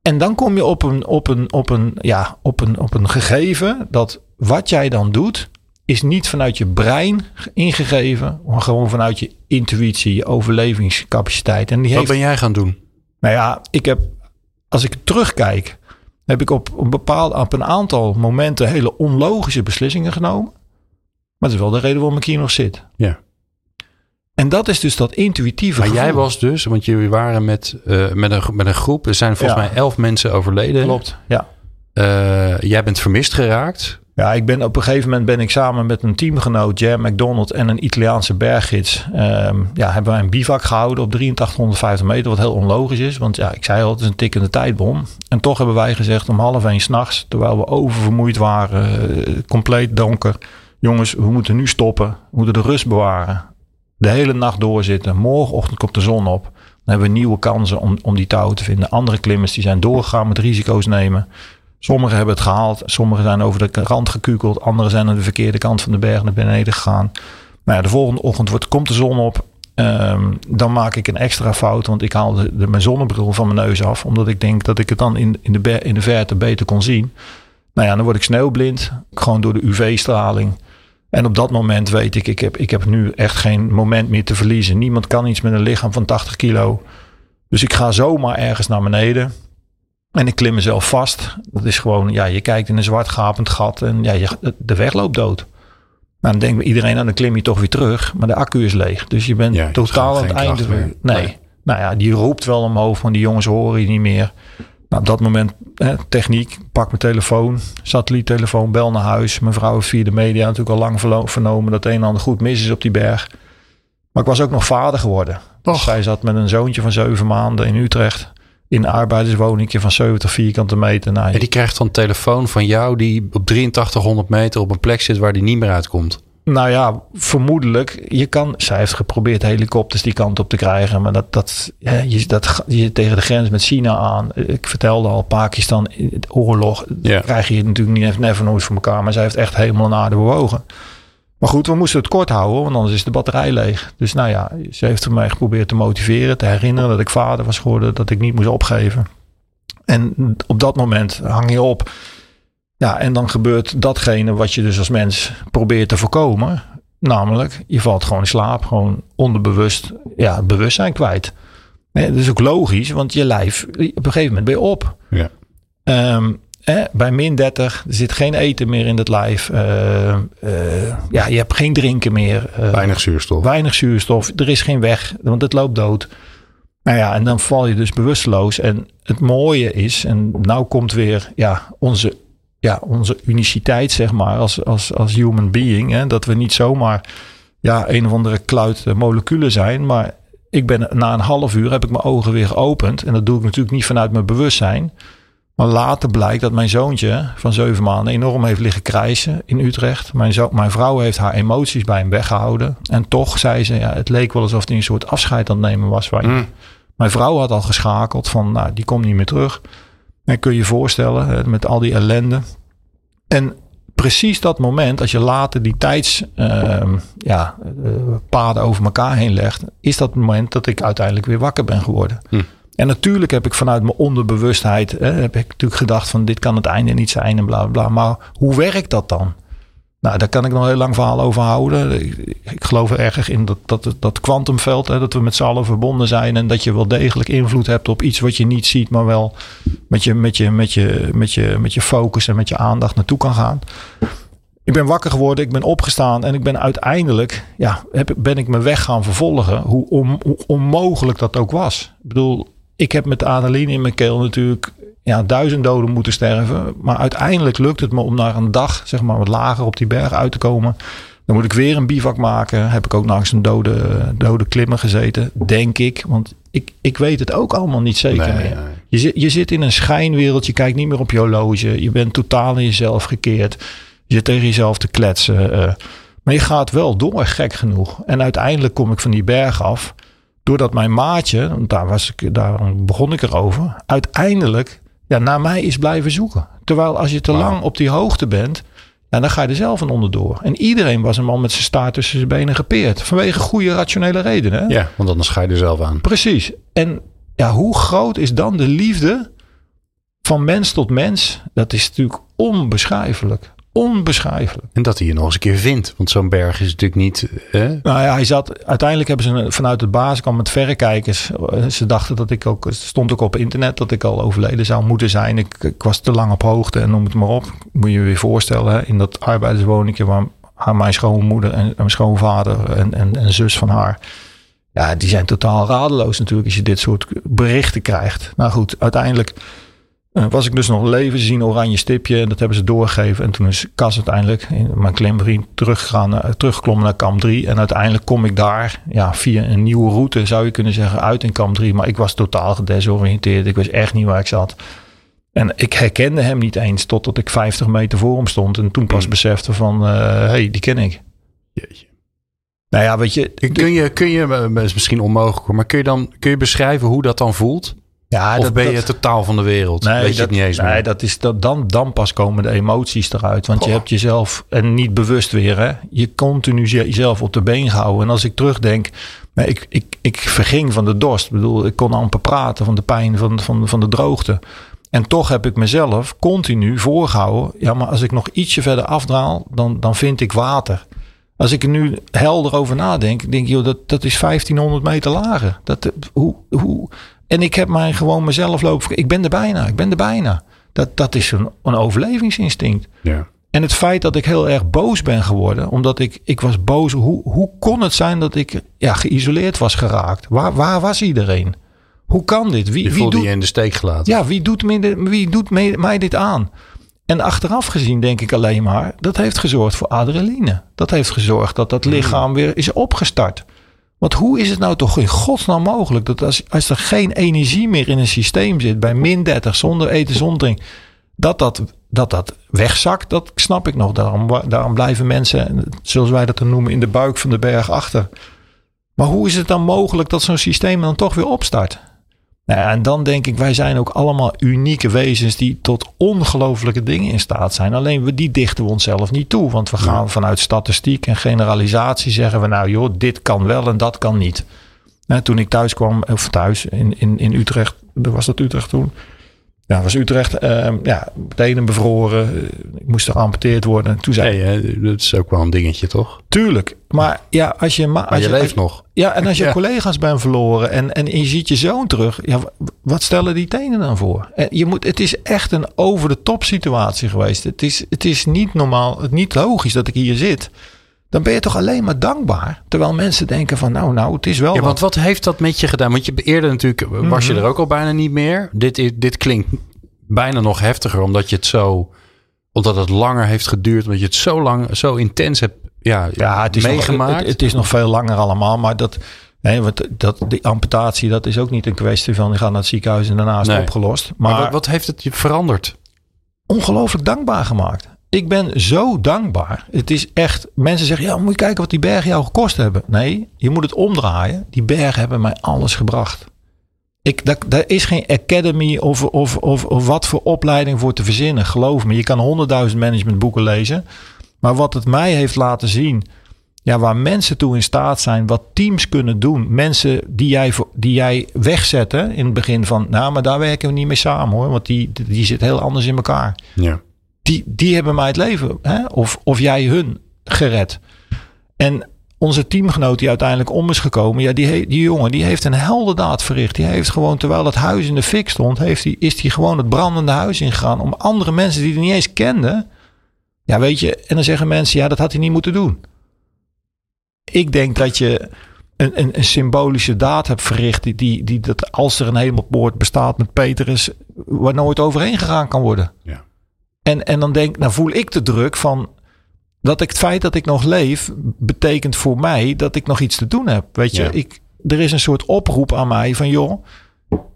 En dan kom je op een, op een, op een, ja, op een, op een gegeven dat wat jij dan doet, is niet vanuit je brein ingegeven, maar gewoon vanuit je intuïtie, je overlevingscapaciteit. En die Wat heeft, ben jij gaan doen? nou ja, ik heb, als ik terugkijk, heb ik op een bepaald, op een aantal momenten hele onlogische beslissingen genomen. Maar dat is wel de reden waarom ik hier nog zit. Ja. En dat is dus dat intuïtieve Maar jij was dus, want jullie waren met, eh, met, een, met een groep. Er zijn volgens Ja. mij elf mensen overleden. Klopt, ja. Eh, jij bent vermist geraakt. Ja, ik ben op een gegeven moment ben ik samen met een teamgenoot, Jam McDonald en een Italiaanse berggids, ehm, ja, hebben wij een bivak gehouden op 8350 meter, wat heel onlogisch is, want ja, ik zei al, het is een tikkende tijdbom. En toch hebben wij gezegd om half één s'nachts, terwijl we oververmoeid waren, eh, compleet donker, jongens, we moeten nu stoppen, we moeten de rust bewaren, de hele nacht doorzitten, morgenochtend komt de zon op. Dan hebben we nieuwe kansen om, om die touwen te vinden. Andere klimmers die zijn doorgegaan met risico's nemen. Sommigen hebben het gehaald. Sommigen zijn over de rand gekukeld. Anderen zijn aan de verkeerde kant van de berg naar beneden gegaan. Nou ja, de volgende ochtend wordt, komt de zon op. Ehm, dan maak ik een extra fout. Want ik haal de, de, mijn zonnebril van mijn neus af. Omdat ik denk dat ik het dan in, in, de, in de verte beter kon zien. Nou ja, dan word ik sneeuwblind. Gewoon door de UV-straling. En op dat moment weet ik, ik heb, ik heb nu echt geen moment meer te verliezen. Niemand kan iets met een lichaam van 80 kilo. Dus ik ga zomaar ergens naar beneden. En ik klim mezelf vast. Dat is gewoon, ja, je kijkt in een zwart gapend gat en ja, je, de weg loopt dood. Nou, dan denkt iedereen, nou, dan klim je toch weer terug. Maar de accu is leeg. Dus je bent totaal aan het einde. Nee. nee. Nou ja, die roept wel omhoog, want die jongens horen je niet meer. Nou, op dat moment, hè, techniek, pak mijn telefoon, satelliettelefoon, bel naar huis. Mijn vrouw heeft via de media natuurlijk al lang vernomen dat een en ander goed mis is op die berg. Maar ik was ook nog vader geworden. Dus zij zat met een zoontje van zeven maanden in Utrecht. In een arbeiderswoningje van 70 vierkante meter. Nou, ja, die krijgt dan telefoon van jou die op 8300 meter op een plek zit waar die niet meer uitkomt. Nou ja, vermoedelijk. Je kan, zij heeft geprobeerd helikopters die kant op te krijgen. Maar dat, dat, je, dat, je tegen de grens met China aan. Ik vertelde al, Pakistan, oorlog. Ja. Krijg je natuurlijk niet never nooit voor elkaar. Maar zij heeft echt helemaal naar aarde bewogen. Maar goed, we moesten het kort houden, want anders is de batterij leeg. Dus nou ja, ze heeft mij geprobeerd te motiveren, te herinneren dat ik vader was geworden, dat ik niet moest opgeven. En op dat moment hang je op. Ja, en dan gebeurt datgene wat je dus als mens probeert te voorkomen. Namelijk, je valt gewoon in slaap, gewoon onderbewust, ja, het bewustzijn kwijt. dat is ook logisch, want je lijf, op een gegeven moment ben je op. Ja. Um, bij min 30, er zit geen eten meer in het lijf. Uh, ja, je hebt geen drinken meer. Uh, weinig zuurstof. Weinig zuurstof. Er is geen weg, want het loopt dood. Nou ja, en dan val je dus bewusteloos. En het mooie is, en nou komt weer ja, onze, ja, onze uniciteit, zeg maar, als, als, als human being. Hè, dat we niet zomaar ja, een of andere kluit moleculen zijn. Maar ik ben na een half uur heb ik mijn ogen weer geopend. En dat doe ik natuurlijk niet vanuit mijn bewustzijn. Maar later blijkt dat mijn zoontje van zeven maanden enorm heeft liggen krijsen in Utrecht. Mijn, zo mijn vrouw heeft haar emoties bij hem weggehouden. En toch zei ze, ja, het leek wel alsof hij een soort afscheid aan het nemen was. Mm. Mijn vrouw had al geschakeld van, nou, die komt niet meer terug. En kun je je voorstellen, met al die ellende. En precies dat moment, als je later die tijdspaden uh, ja, uh, over elkaar heen legt, is dat moment dat ik uiteindelijk weer wakker ben geworden. Mm. En natuurlijk heb ik vanuit mijn onderbewustheid, hè, heb ik natuurlijk gedacht van dit kan het einde niet zijn en bla bla. Maar hoe werkt dat dan? Nou, daar kan ik nog heel lang verhaal over houden. Ik, geloof er erg in dat, dat, dat kwantumveld, dat we met z'n allen verbonden zijn en dat je wel degelijk invloed hebt op iets wat je niet ziet, maar wel met je, met je, met je, met je, met je focus en met je aandacht naartoe kan gaan. Ik ben wakker geworden, ik ben opgestaan en ik ben uiteindelijk, ja, heb, ben ik mijn weg gaan vervolgen. Hoe, hoe onmogelijk dat ook was. Ik bedoel, ik heb met adrenaline in mijn keel natuurlijk ja, duizend doden moeten sterven. Maar uiteindelijk lukt het me om naar een dag, zeg maar, wat lager op die berg uit te komen. Dan moet ik weer een bivak maken. Heb ik ook langs een dode, dode klimmer gezeten, denk ik. Want ik, ik weet het ook allemaal niet zeker meer. Je, zit, je zit in een schijnwereld, je kijkt niet meer op je horloge. Je bent totaal in jezelf gekeerd. Je zit tegen jezelf te kletsen. Uh, maar je gaat wel door, gek genoeg. En uiteindelijk kom ik van die berg af doordat mijn maatje, daar, was ik, daar begon ik erover, uiteindelijk ja, naar mij is blijven zoeken. Terwijl als je te lang op die hoogte bent, ja, dan ga je er zelf een onderdoor. En iedereen was een man met zijn staart tussen zijn benen gepeerd. Vanwege goede rationele redenen. Ja, want anders ga je er zelf aan. Precies. En ja, hoe groot is dan de liefde van mens tot mens? Dat is natuurlijk onbeschrijfelijk onbeschrijfelijk. En dat hij je nog eens een keer vindt. Want zo'n berg is natuurlijk niet. Hè? Nou ja, hij zat. Uiteindelijk hebben ze vanuit de basis kwam met verrekijkers. Ze dachten dat ik ook. stond ook op internet dat ik al overleden zou moeten zijn. Ik, ik was te lang op hoogte en noem het maar op. Moet je je weer voorstellen. Hè, in dat arbeiderswoningje waar haar, mijn schoonmoeder en mijn schoonvader en, en, en zus van haar. Ja, die zijn totaal radeloos natuurlijk als je dit soort berichten krijgt. Nou goed, uiteindelijk was ik dus nog leven, ze zien oranje stipje en dat hebben ze doorgegeven. En toen is Cas uiteindelijk, mijn klimvriend, teruggegaan, uh, teruggeklommen naar kamp 3. En uiteindelijk kom ik daar ja, via een nieuwe route, zou je kunnen zeggen, uit in kamp 3. Maar ik was totaal gedesoriënteerd. Ik wist echt niet waar ik zat. En ik herkende hem niet eens totdat ik 50 meter voor hem stond. En toen pas mm. besefte van, hé, uh, hey, die ken ik. Jeetje. Nou ja, weet je... Kun je, kun je, misschien onmogelijk, maar kun je dan kun je beschrijven hoe dat dan voelt? Ja, of dat- ben je dat- totaal van de wereld? Weet je dat, het niet eens nee, meer? dat is dat, dan, dan pas komen de emoties eruit. Want je hebt jezelf, en niet bewust weer, hè, je continu je- jezelf op de been gehouden. En als ik terugdenk, nee, ik, ik, ik verging van de dorst. Ik bedoel, ik kon amper praten van de pijn van, van, van de droogte. En toch heb ik mezelf continu voorgehouden. Ja, maar als ik nog ietsje verder afdraal, dan, dan vind ik water. Als ik er nu helder over nadenk, denk ik, joh, dat, dat is 1500 meter lager. Dat, hoe, hoe, en ik heb mij gewoon mezelf lopen. Ik ben er bijna, ik ben er bijna. Dat, dat is een, een overlevingsinstinct. Ja. En het feit dat ik heel erg boos ben geworden, omdat ik, ik was boos. Hoe, hoe kon het zijn dat ik ja, geïsoleerd was geraakt? Waar, waar was iedereen? Hoe kan dit? Wie, Je wie doet, je in de steek gelaten. ja, wie doet, dit- wie doet mij dit aan? En achteraf gezien denk ik alleen maar, dat heeft gezorgd voor adrenaline. Dat heeft gezorgd dat dat lichaam weer is opgestart. Want hoe is het nou toch in godsnaam mogelijk dat als, als er geen energie meer in een systeem zit, bij min 30, zonder eten, zonder drinken, dat dat, dat dat wegzakt, dat snap ik nog. Daarom, daarom blijven mensen, zoals wij dat dan noemen, in de buik van de berg achter. Maar hoe is het dan mogelijk dat zo'n systeem dan toch weer opstart? Nou ja, en dan denk ik, wij zijn ook allemaal unieke wezens die tot ongelofelijke dingen in staat zijn. Alleen we, die dichten we onszelf niet toe. Want we gaan vanuit statistiek en generalisatie zeggen we nou joh, dit kan wel en dat kan niet. Nou, toen ik thuis kwam, of thuis in, in, in Utrecht, was dat Utrecht toen? Ja, was Utrecht, ehm, ja, tenen bevroren. Ik moest er geamputeerd worden. Toen zei dat is ook wel een dingetje, toch? tuurlijk. Maar ja, als je... Maar als je leeft nog. ja, en als je Ja. collega's bent verloren en, en je ziet je zoon terug, ja, wat stellen die tenen dan voor? En je moet, het is echt een over de top situatie geweest. Het is, het is niet normaal, het niet logisch dat ik hier zit. Dan ben je toch alleen maar dankbaar. Terwijl mensen denken van nou, nou, het is wel Ja, wat. want wat heeft dat met je gedaan? Want je eerder natuurlijk was je er ook al bijna niet meer. Dit, is, dit klinkt bijna nog heftiger, omdat je het zo, omdat het langer heeft geduurd, omdat je het zo lang, zo intens hebt ja, Ja, het is meegemaakt. Nog, het, het is nog veel langer allemaal, maar dat, nee, want dat, die amputatie, dat is ook niet een kwestie van je gaat naar het ziekenhuis en daarna is het Nee. opgelost. maar Maar, wat, wat heeft het je veranderd? ongelooflijk dankbaar gemaakt. Ik ben zo dankbaar. Het is echt, mensen zeggen, ja, moet je kijken wat die bergen jou gekost hebben. Nee, je moet het omdraaien. Die bergen hebben mij alles gebracht. Ik, daar, daar is geen academy of, of, of, of wat voor opleiding voor te verzinnen. Geloof me, je kan honderdduizend managementboeken lezen. Maar wat het mij heeft laten zien, ja, waar mensen toe in staat zijn, wat teams kunnen doen. Mensen die jij, die jij wegzetten in het begin van, nou, maar daar werken we niet mee samen hoor. Want die, die zit heel anders in elkaar Ja. Die, die hebben mij het leven, hè? Of, of jij hun, gered. En onze teamgenoot die uiteindelijk om is gekomen, ja, die, die jongen die heeft een heldendaad verricht. Die heeft gewoon, terwijl het huis in de fik stond, heeft die, is hij gewoon het brandende huis ingegaan om andere mensen die hij niet eens kenden. Ja, weet je, en dan zeggen mensen, ja, dat had hij niet moeten doen. Ik denk dat je een, een, een symbolische daad hebt verricht, die, die, die dat als er een hemelpoort bestaat met Petrus, waar nooit overheen gegaan kan worden. Ja. En, en dan denk, nou voel ik de druk van dat ik het feit dat ik nog leef, betekent voor mij dat ik nog iets te doen heb. Weet je, Ja. ik, er is een soort oproep aan mij van joh,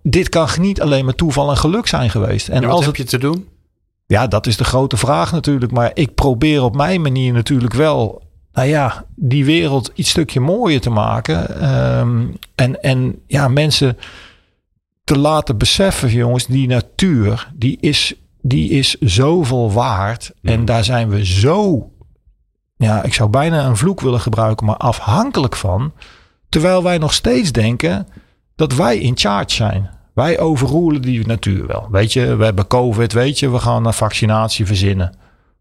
dit kan niet alleen maar toeval en geluk zijn geweest. En En wat als heb het, je te doen? ja, dat is de grote vraag natuurlijk. Maar ik probeer op mijn manier natuurlijk wel, nou ja, die wereld iets stukje mooier te maken. Ehm, en, en ja, mensen te laten beseffen, jongens, die natuur, die is, die is zoveel waard. En daar zijn we zo, ja, ik zou bijna een vloek willen gebruiken, maar afhankelijk van. Terwijl wij nog steeds denken dat wij in charge zijn. Wij overroelen die natuur wel. Weet je, we hebben COVID, weet je, we gaan een vaccinatie verzinnen.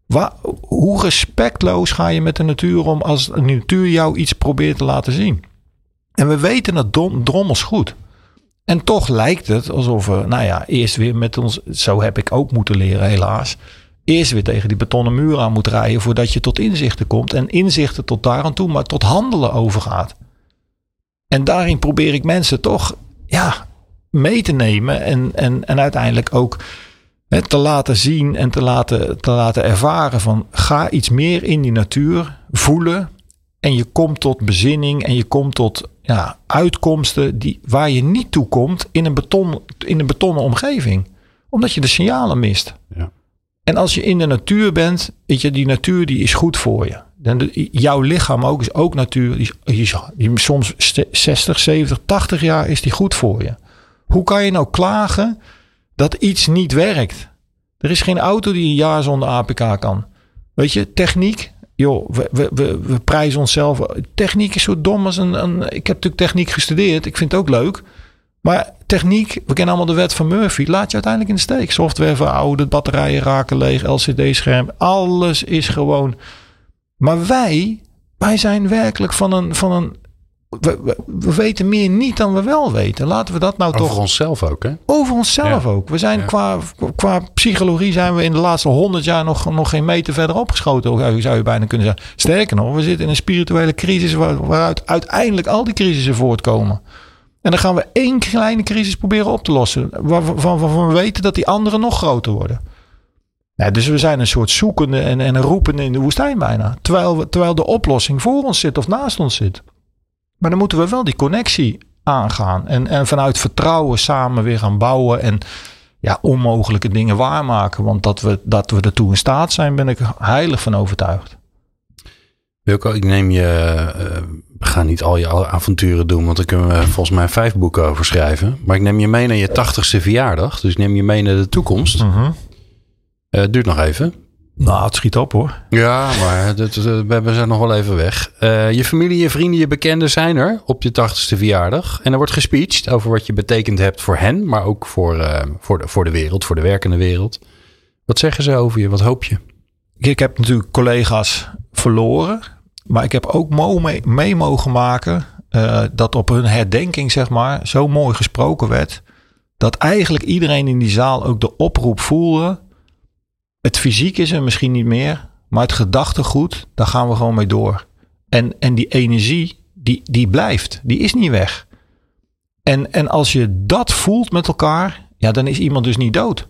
Wa- hoe respectloos ga je met de natuur om als de natuur jou iets probeert te laten zien? En we weten het dom- drommels goed. En toch lijkt het alsof we, nou ja, eerst weer met ons, zo heb ik ook moeten leren helaas. Eerst weer tegen die betonnen muur aan moet rijden voordat je tot inzichten komt. En inzichten tot daar aan toe, maar tot handelen overgaat. En daarin probeer ik mensen toch, ja, mee te nemen en, en, en uiteindelijk ook te laten zien en te laten, te laten ervaren van ga iets meer in die natuur voelen en je komt tot bezinning en je komt tot ja, uitkomsten die, waar je niet toe komt in een, beton, in een betonnen omgeving. Omdat je de signalen mist. Ja. En als je in de natuur bent, weet je, die natuur die is goed voor je. En jouw lichaam ook is ook natuur. Die, is- die, die soms ste- 60, 70, 80 jaar is die goed voor je. Hoe kan je nou klagen dat iets niet werkt? Er is geen auto die een jaar zonder APK kan. Weet je, techniek. Joh, we, we, we, prijzen onszelf. Techniek is zo dom als een, een. Ik heb natuurlijk techniek gestudeerd. Ik vind het ook leuk. Maar techniek, we kennen allemaal de wet van Murphy, laat je uiteindelijk in de steek. Software verouderd, batterijen raken leeg, LCD-scherm, alles is gewoon. Maar wij, wij zijn werkelijk van een. Van een we, we, weten meer niet dan we wel weten. Laten we dat nou Over toch. Over onszelf ook, hè? Over onszelf ook. We zijn qua, qua psychologie zijn we in de laatste honderd jaar nog, nog geen meter verder opgeschoten, zou je bijna kunnen zeggen. Sterker nog, we zitten in een spirituele crisis waar, waaruit uiteindelijk al die crisissen voortkomen. En dan gaan we één kleine crisis proberen op te lossen. Waarvan, waarvan we weten dat die andere nog groter worden. Ja, dus we zijn een soort zoekende en, en roepende in de woestijn bijna. Terwijl, we, terwijl de oplossing voor ons zit of naast ons zit. Maar dan moeten we wel die connectie aangaan. En, en vanuit vertrouwen samen weer gaan bouwen. En ja, onmogelijke dingen waarmaken. Want dat we, dat we ertoe in staat zijn, ben ik heilig van overtuigd. Wilco, ik neem je. Uh, we gaan niet al je avonturen doen, want daar kunnen we volgens mij vijf boeken over schrijven. Maar ik neem je mee naar je tachtigste verjaardag. Dus ik neem je mee naar de toekomst. Uh -huh. uh, duurt nog even. Nou, het schiet op hoor. Ja, maar dat, we zijn nog wel even weg. Uh, je familie, je vrienden, je bekenden zijn er op je tachtigste verjaardag. En er wordt gespeecht over wat je betekend hebt voor hen, maar ook voor, uh, voor, de, voor de wereld, voor de werkende wereld. Wat zeggen ze over je? Wat hoop je? Ik heb natuurlijk collega's verloren. Maar ik heb ook mee, mee mogen maken uh, dat op hun herdenking, zeg maar, zo mooi gesproken werd. Dat eigenlijk iedereen in die zaal ook de oproep voelde. Het fysiek is er misschien niet meer, maar het gedachtegoed, daar gaan we gewoon mee door. En, en die energie, die, die blijft, die is niet weg. En, en als je dat voelt met elkaar, ja, dan is iemand dus niet dood.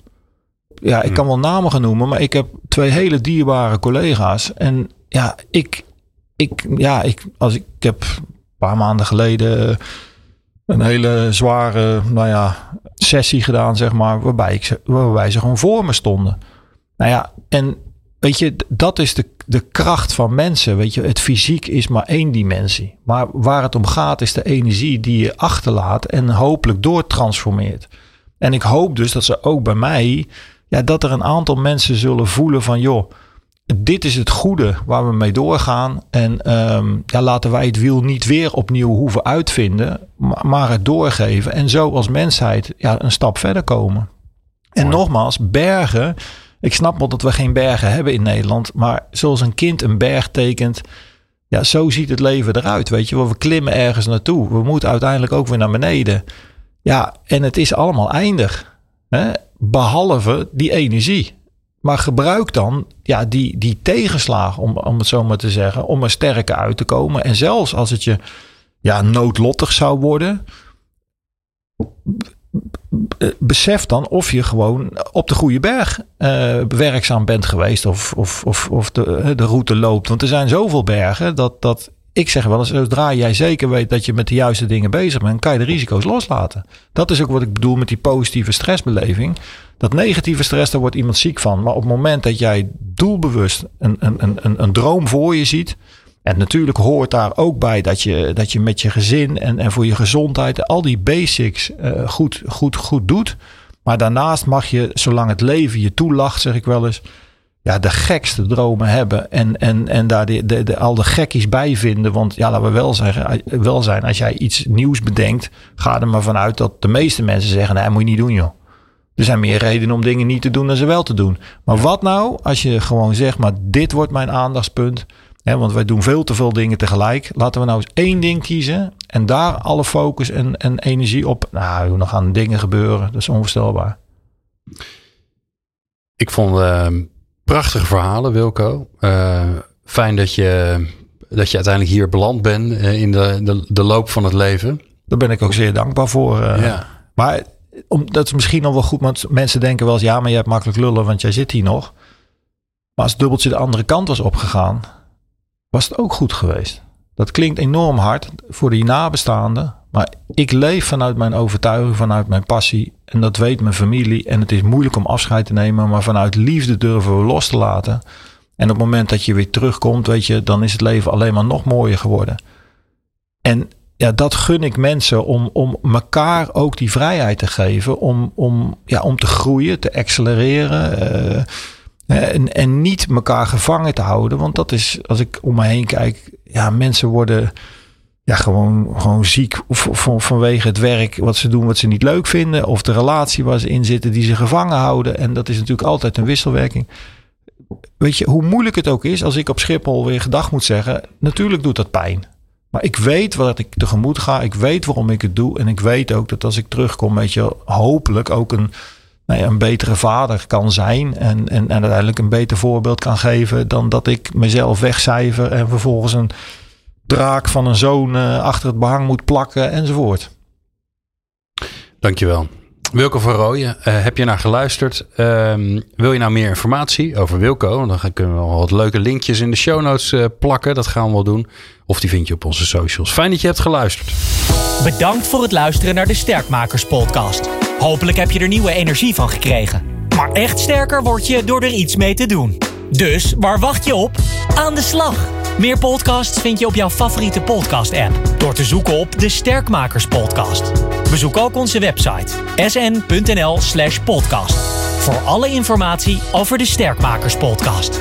Ja, ik kan wel namen gaan noemen, maar ik heb twee hele dierbare collega's. En ja, ik, ik, ja, ik, als ik, ik heb een paar maanden geleden een hele zware, nou ja, sessie gedaan, zeg maar, waarbij, ik, waarbij ze gewoon voor me stonden. Nou ja, en weet je, dat is de, de kracht van mensen. Weet je, het fysiek is maar één dimensie. Maar waar het om gaat, is de energie die je achterlaat en hopelijk doortransformeert. En ik hoop dus dat ze ook bij mij, ja, dat er een aantal mensen zullen voelen van, joh, dit is het goede waar we mee doorgaan. En um, ja, laten wij het wiel niet weer opnieuw hoeven uitvinden, maar, het doorgeven. En zo als mensheid ja, een stap verder komen. En Mooi. nogmaals, bergen. Ik snap wel dat we geen bergen hebben in Nederland. Maar zoals een kind een berg tekent. Ja, zo ziet het leven eruit. Weet je we klimmen ergens naartoe. We moeten uiteindelijk ook weer naar beneden. Ja, en het is allemaal eindig. Hè? Behalve die energie. Maar gebruik dan ja, die, die tegenslagen, om, om het zo maar te zeggen, om er sterker uit te komen. En zelfs als het je ja, noodlottig zou worden, besef dan of je gewoon op de goede berg uh, werkzaam bent geweest of, of, of, of de, de route loopt. Want er zijn zoveel bergen dat, dat ik zeg wel eens, zodra jij zeker weet dat je met de juiste dingen bezig bent, kan je de risico's loslaten. Dat is ook wat ik bedoel met die positieve stressbeleving. Dat negatieve stress, daar wordt iemand ziek van. Maar op het moment dat jij doelbewust een, een, een, een droom voor je ziet. En natuurlijk hoort daar ook bij dat je, dat je met je gezin en, en voor je gezondheid al die basics uh, goed, goed, goed doet. Maar daarnaast mag je, zolang het leven je toelacht, zeg ik wel eens, ja, de gekste dromen hebben. En, en, en daar de, de, de, al de gekkies bij vinden. Want ja, laten we wel, zeggen, wel zijn, als jij iets nieuws bedenkt, ga er maar vanuit dat de meeste mensen zeggen, nee, moet je niet doen joh. Er zijn meer redenen om dingen niet te doen dan ze wel te doen. Maar wat nou als je gewoon zegt, maar dit wordt mijn aandachtspunt. Want wij doen veel te veel dingen tegelijk. Laten we nou eens één ding kiezen. En daar alle focus en, en energie op. Nou, dan gaan dingen gebeuren. Dat is onvoorstelbaar. Ik vond uh, prachtige verhalen, Wilco. Uh, fijn dat je, dat je uiteindelijk hier beland bent uh, in de, de, de, loop van het leven. Daar ben ik ook zeer dankbaar voor. Ja. Maar om, dat is misschien nog wel goed, want mensen denken wel eens, ja, maar je hebt makkelijk lullen, want jij zit hier nog. Maar als het dubbeltje de andere kant was opgegaan, was het ook goed geweest. Dat klinkt enorm hard voor die nabestaanden, maar ik leef vanuit mijn overtuiging, vanuit mijn passie. En dat weet mijn familie. En het is moeilijk om afscheid te nemen, maar vanuit liefde durven we los te laten. En op het moment dat je weer terugkomt, weet je, dan is het leven alleen maar nog mooier geworden. En ja, dat gun ik mensen om, om elkaar ook die vrijheid te geven. Om, om, ja, om te groeien, te accelereren. Uh, en, en niet elkaar gevangen te houden. Want dat is, als ik om me heen kijk, ja, mensen worden ja, gewoon, gewoon ziek van, vanwege het werk wat ze doen, wat ze niet leuk vinden. Of de relatie waar ze in zitten, die ze gevangen houden. En dat is natuurlijk altijd een wisselwerking. Weet je, hoe moeilijk het ook is, als ik op Schiphol weer gedag moet zeggen, natuurlijk doet dat pijn. Maar ik weet wat ik tegemoet ga. Ik weet waarom ik het doe. En ik weet ook dat als ik terugkom, weet je, hopelijk ook een, nou ja, een betere vader kan zijn. En, en, en uiteindelijk een beter voorbeeld kan geven dan dat ik mezelf wegcijfer en vervolgens een draak van een zoon uh, achter het behang moet plakken enzovoort. Dankjewel. Wilco van Rooyen, uh, heb je naar geluisterd? Um, wil je nou meer informatie over Wilco? Dan kunnen we wel wat leuke linkjes in de show notes uh, plakken. Dat gaan we wel doen. Of die vind je op onze socials. Fijn dat je hebt geluisterd. Bedankt voor het luisteren naar de Sterkmakers podcast. Hopelijk heb je er nieuwe energie van gekregen. Maar echt sterker word je door er iets mee te doen. Dus waar wacht je op? Aan de slag! Meer podcasts vind je op jouw favoriete podcast-app door te zoeken op de Sterkmakers Podcast. Bezoek ook onze website sn.nl/podcast voor alle informatie over de Sterkmakers Podcast.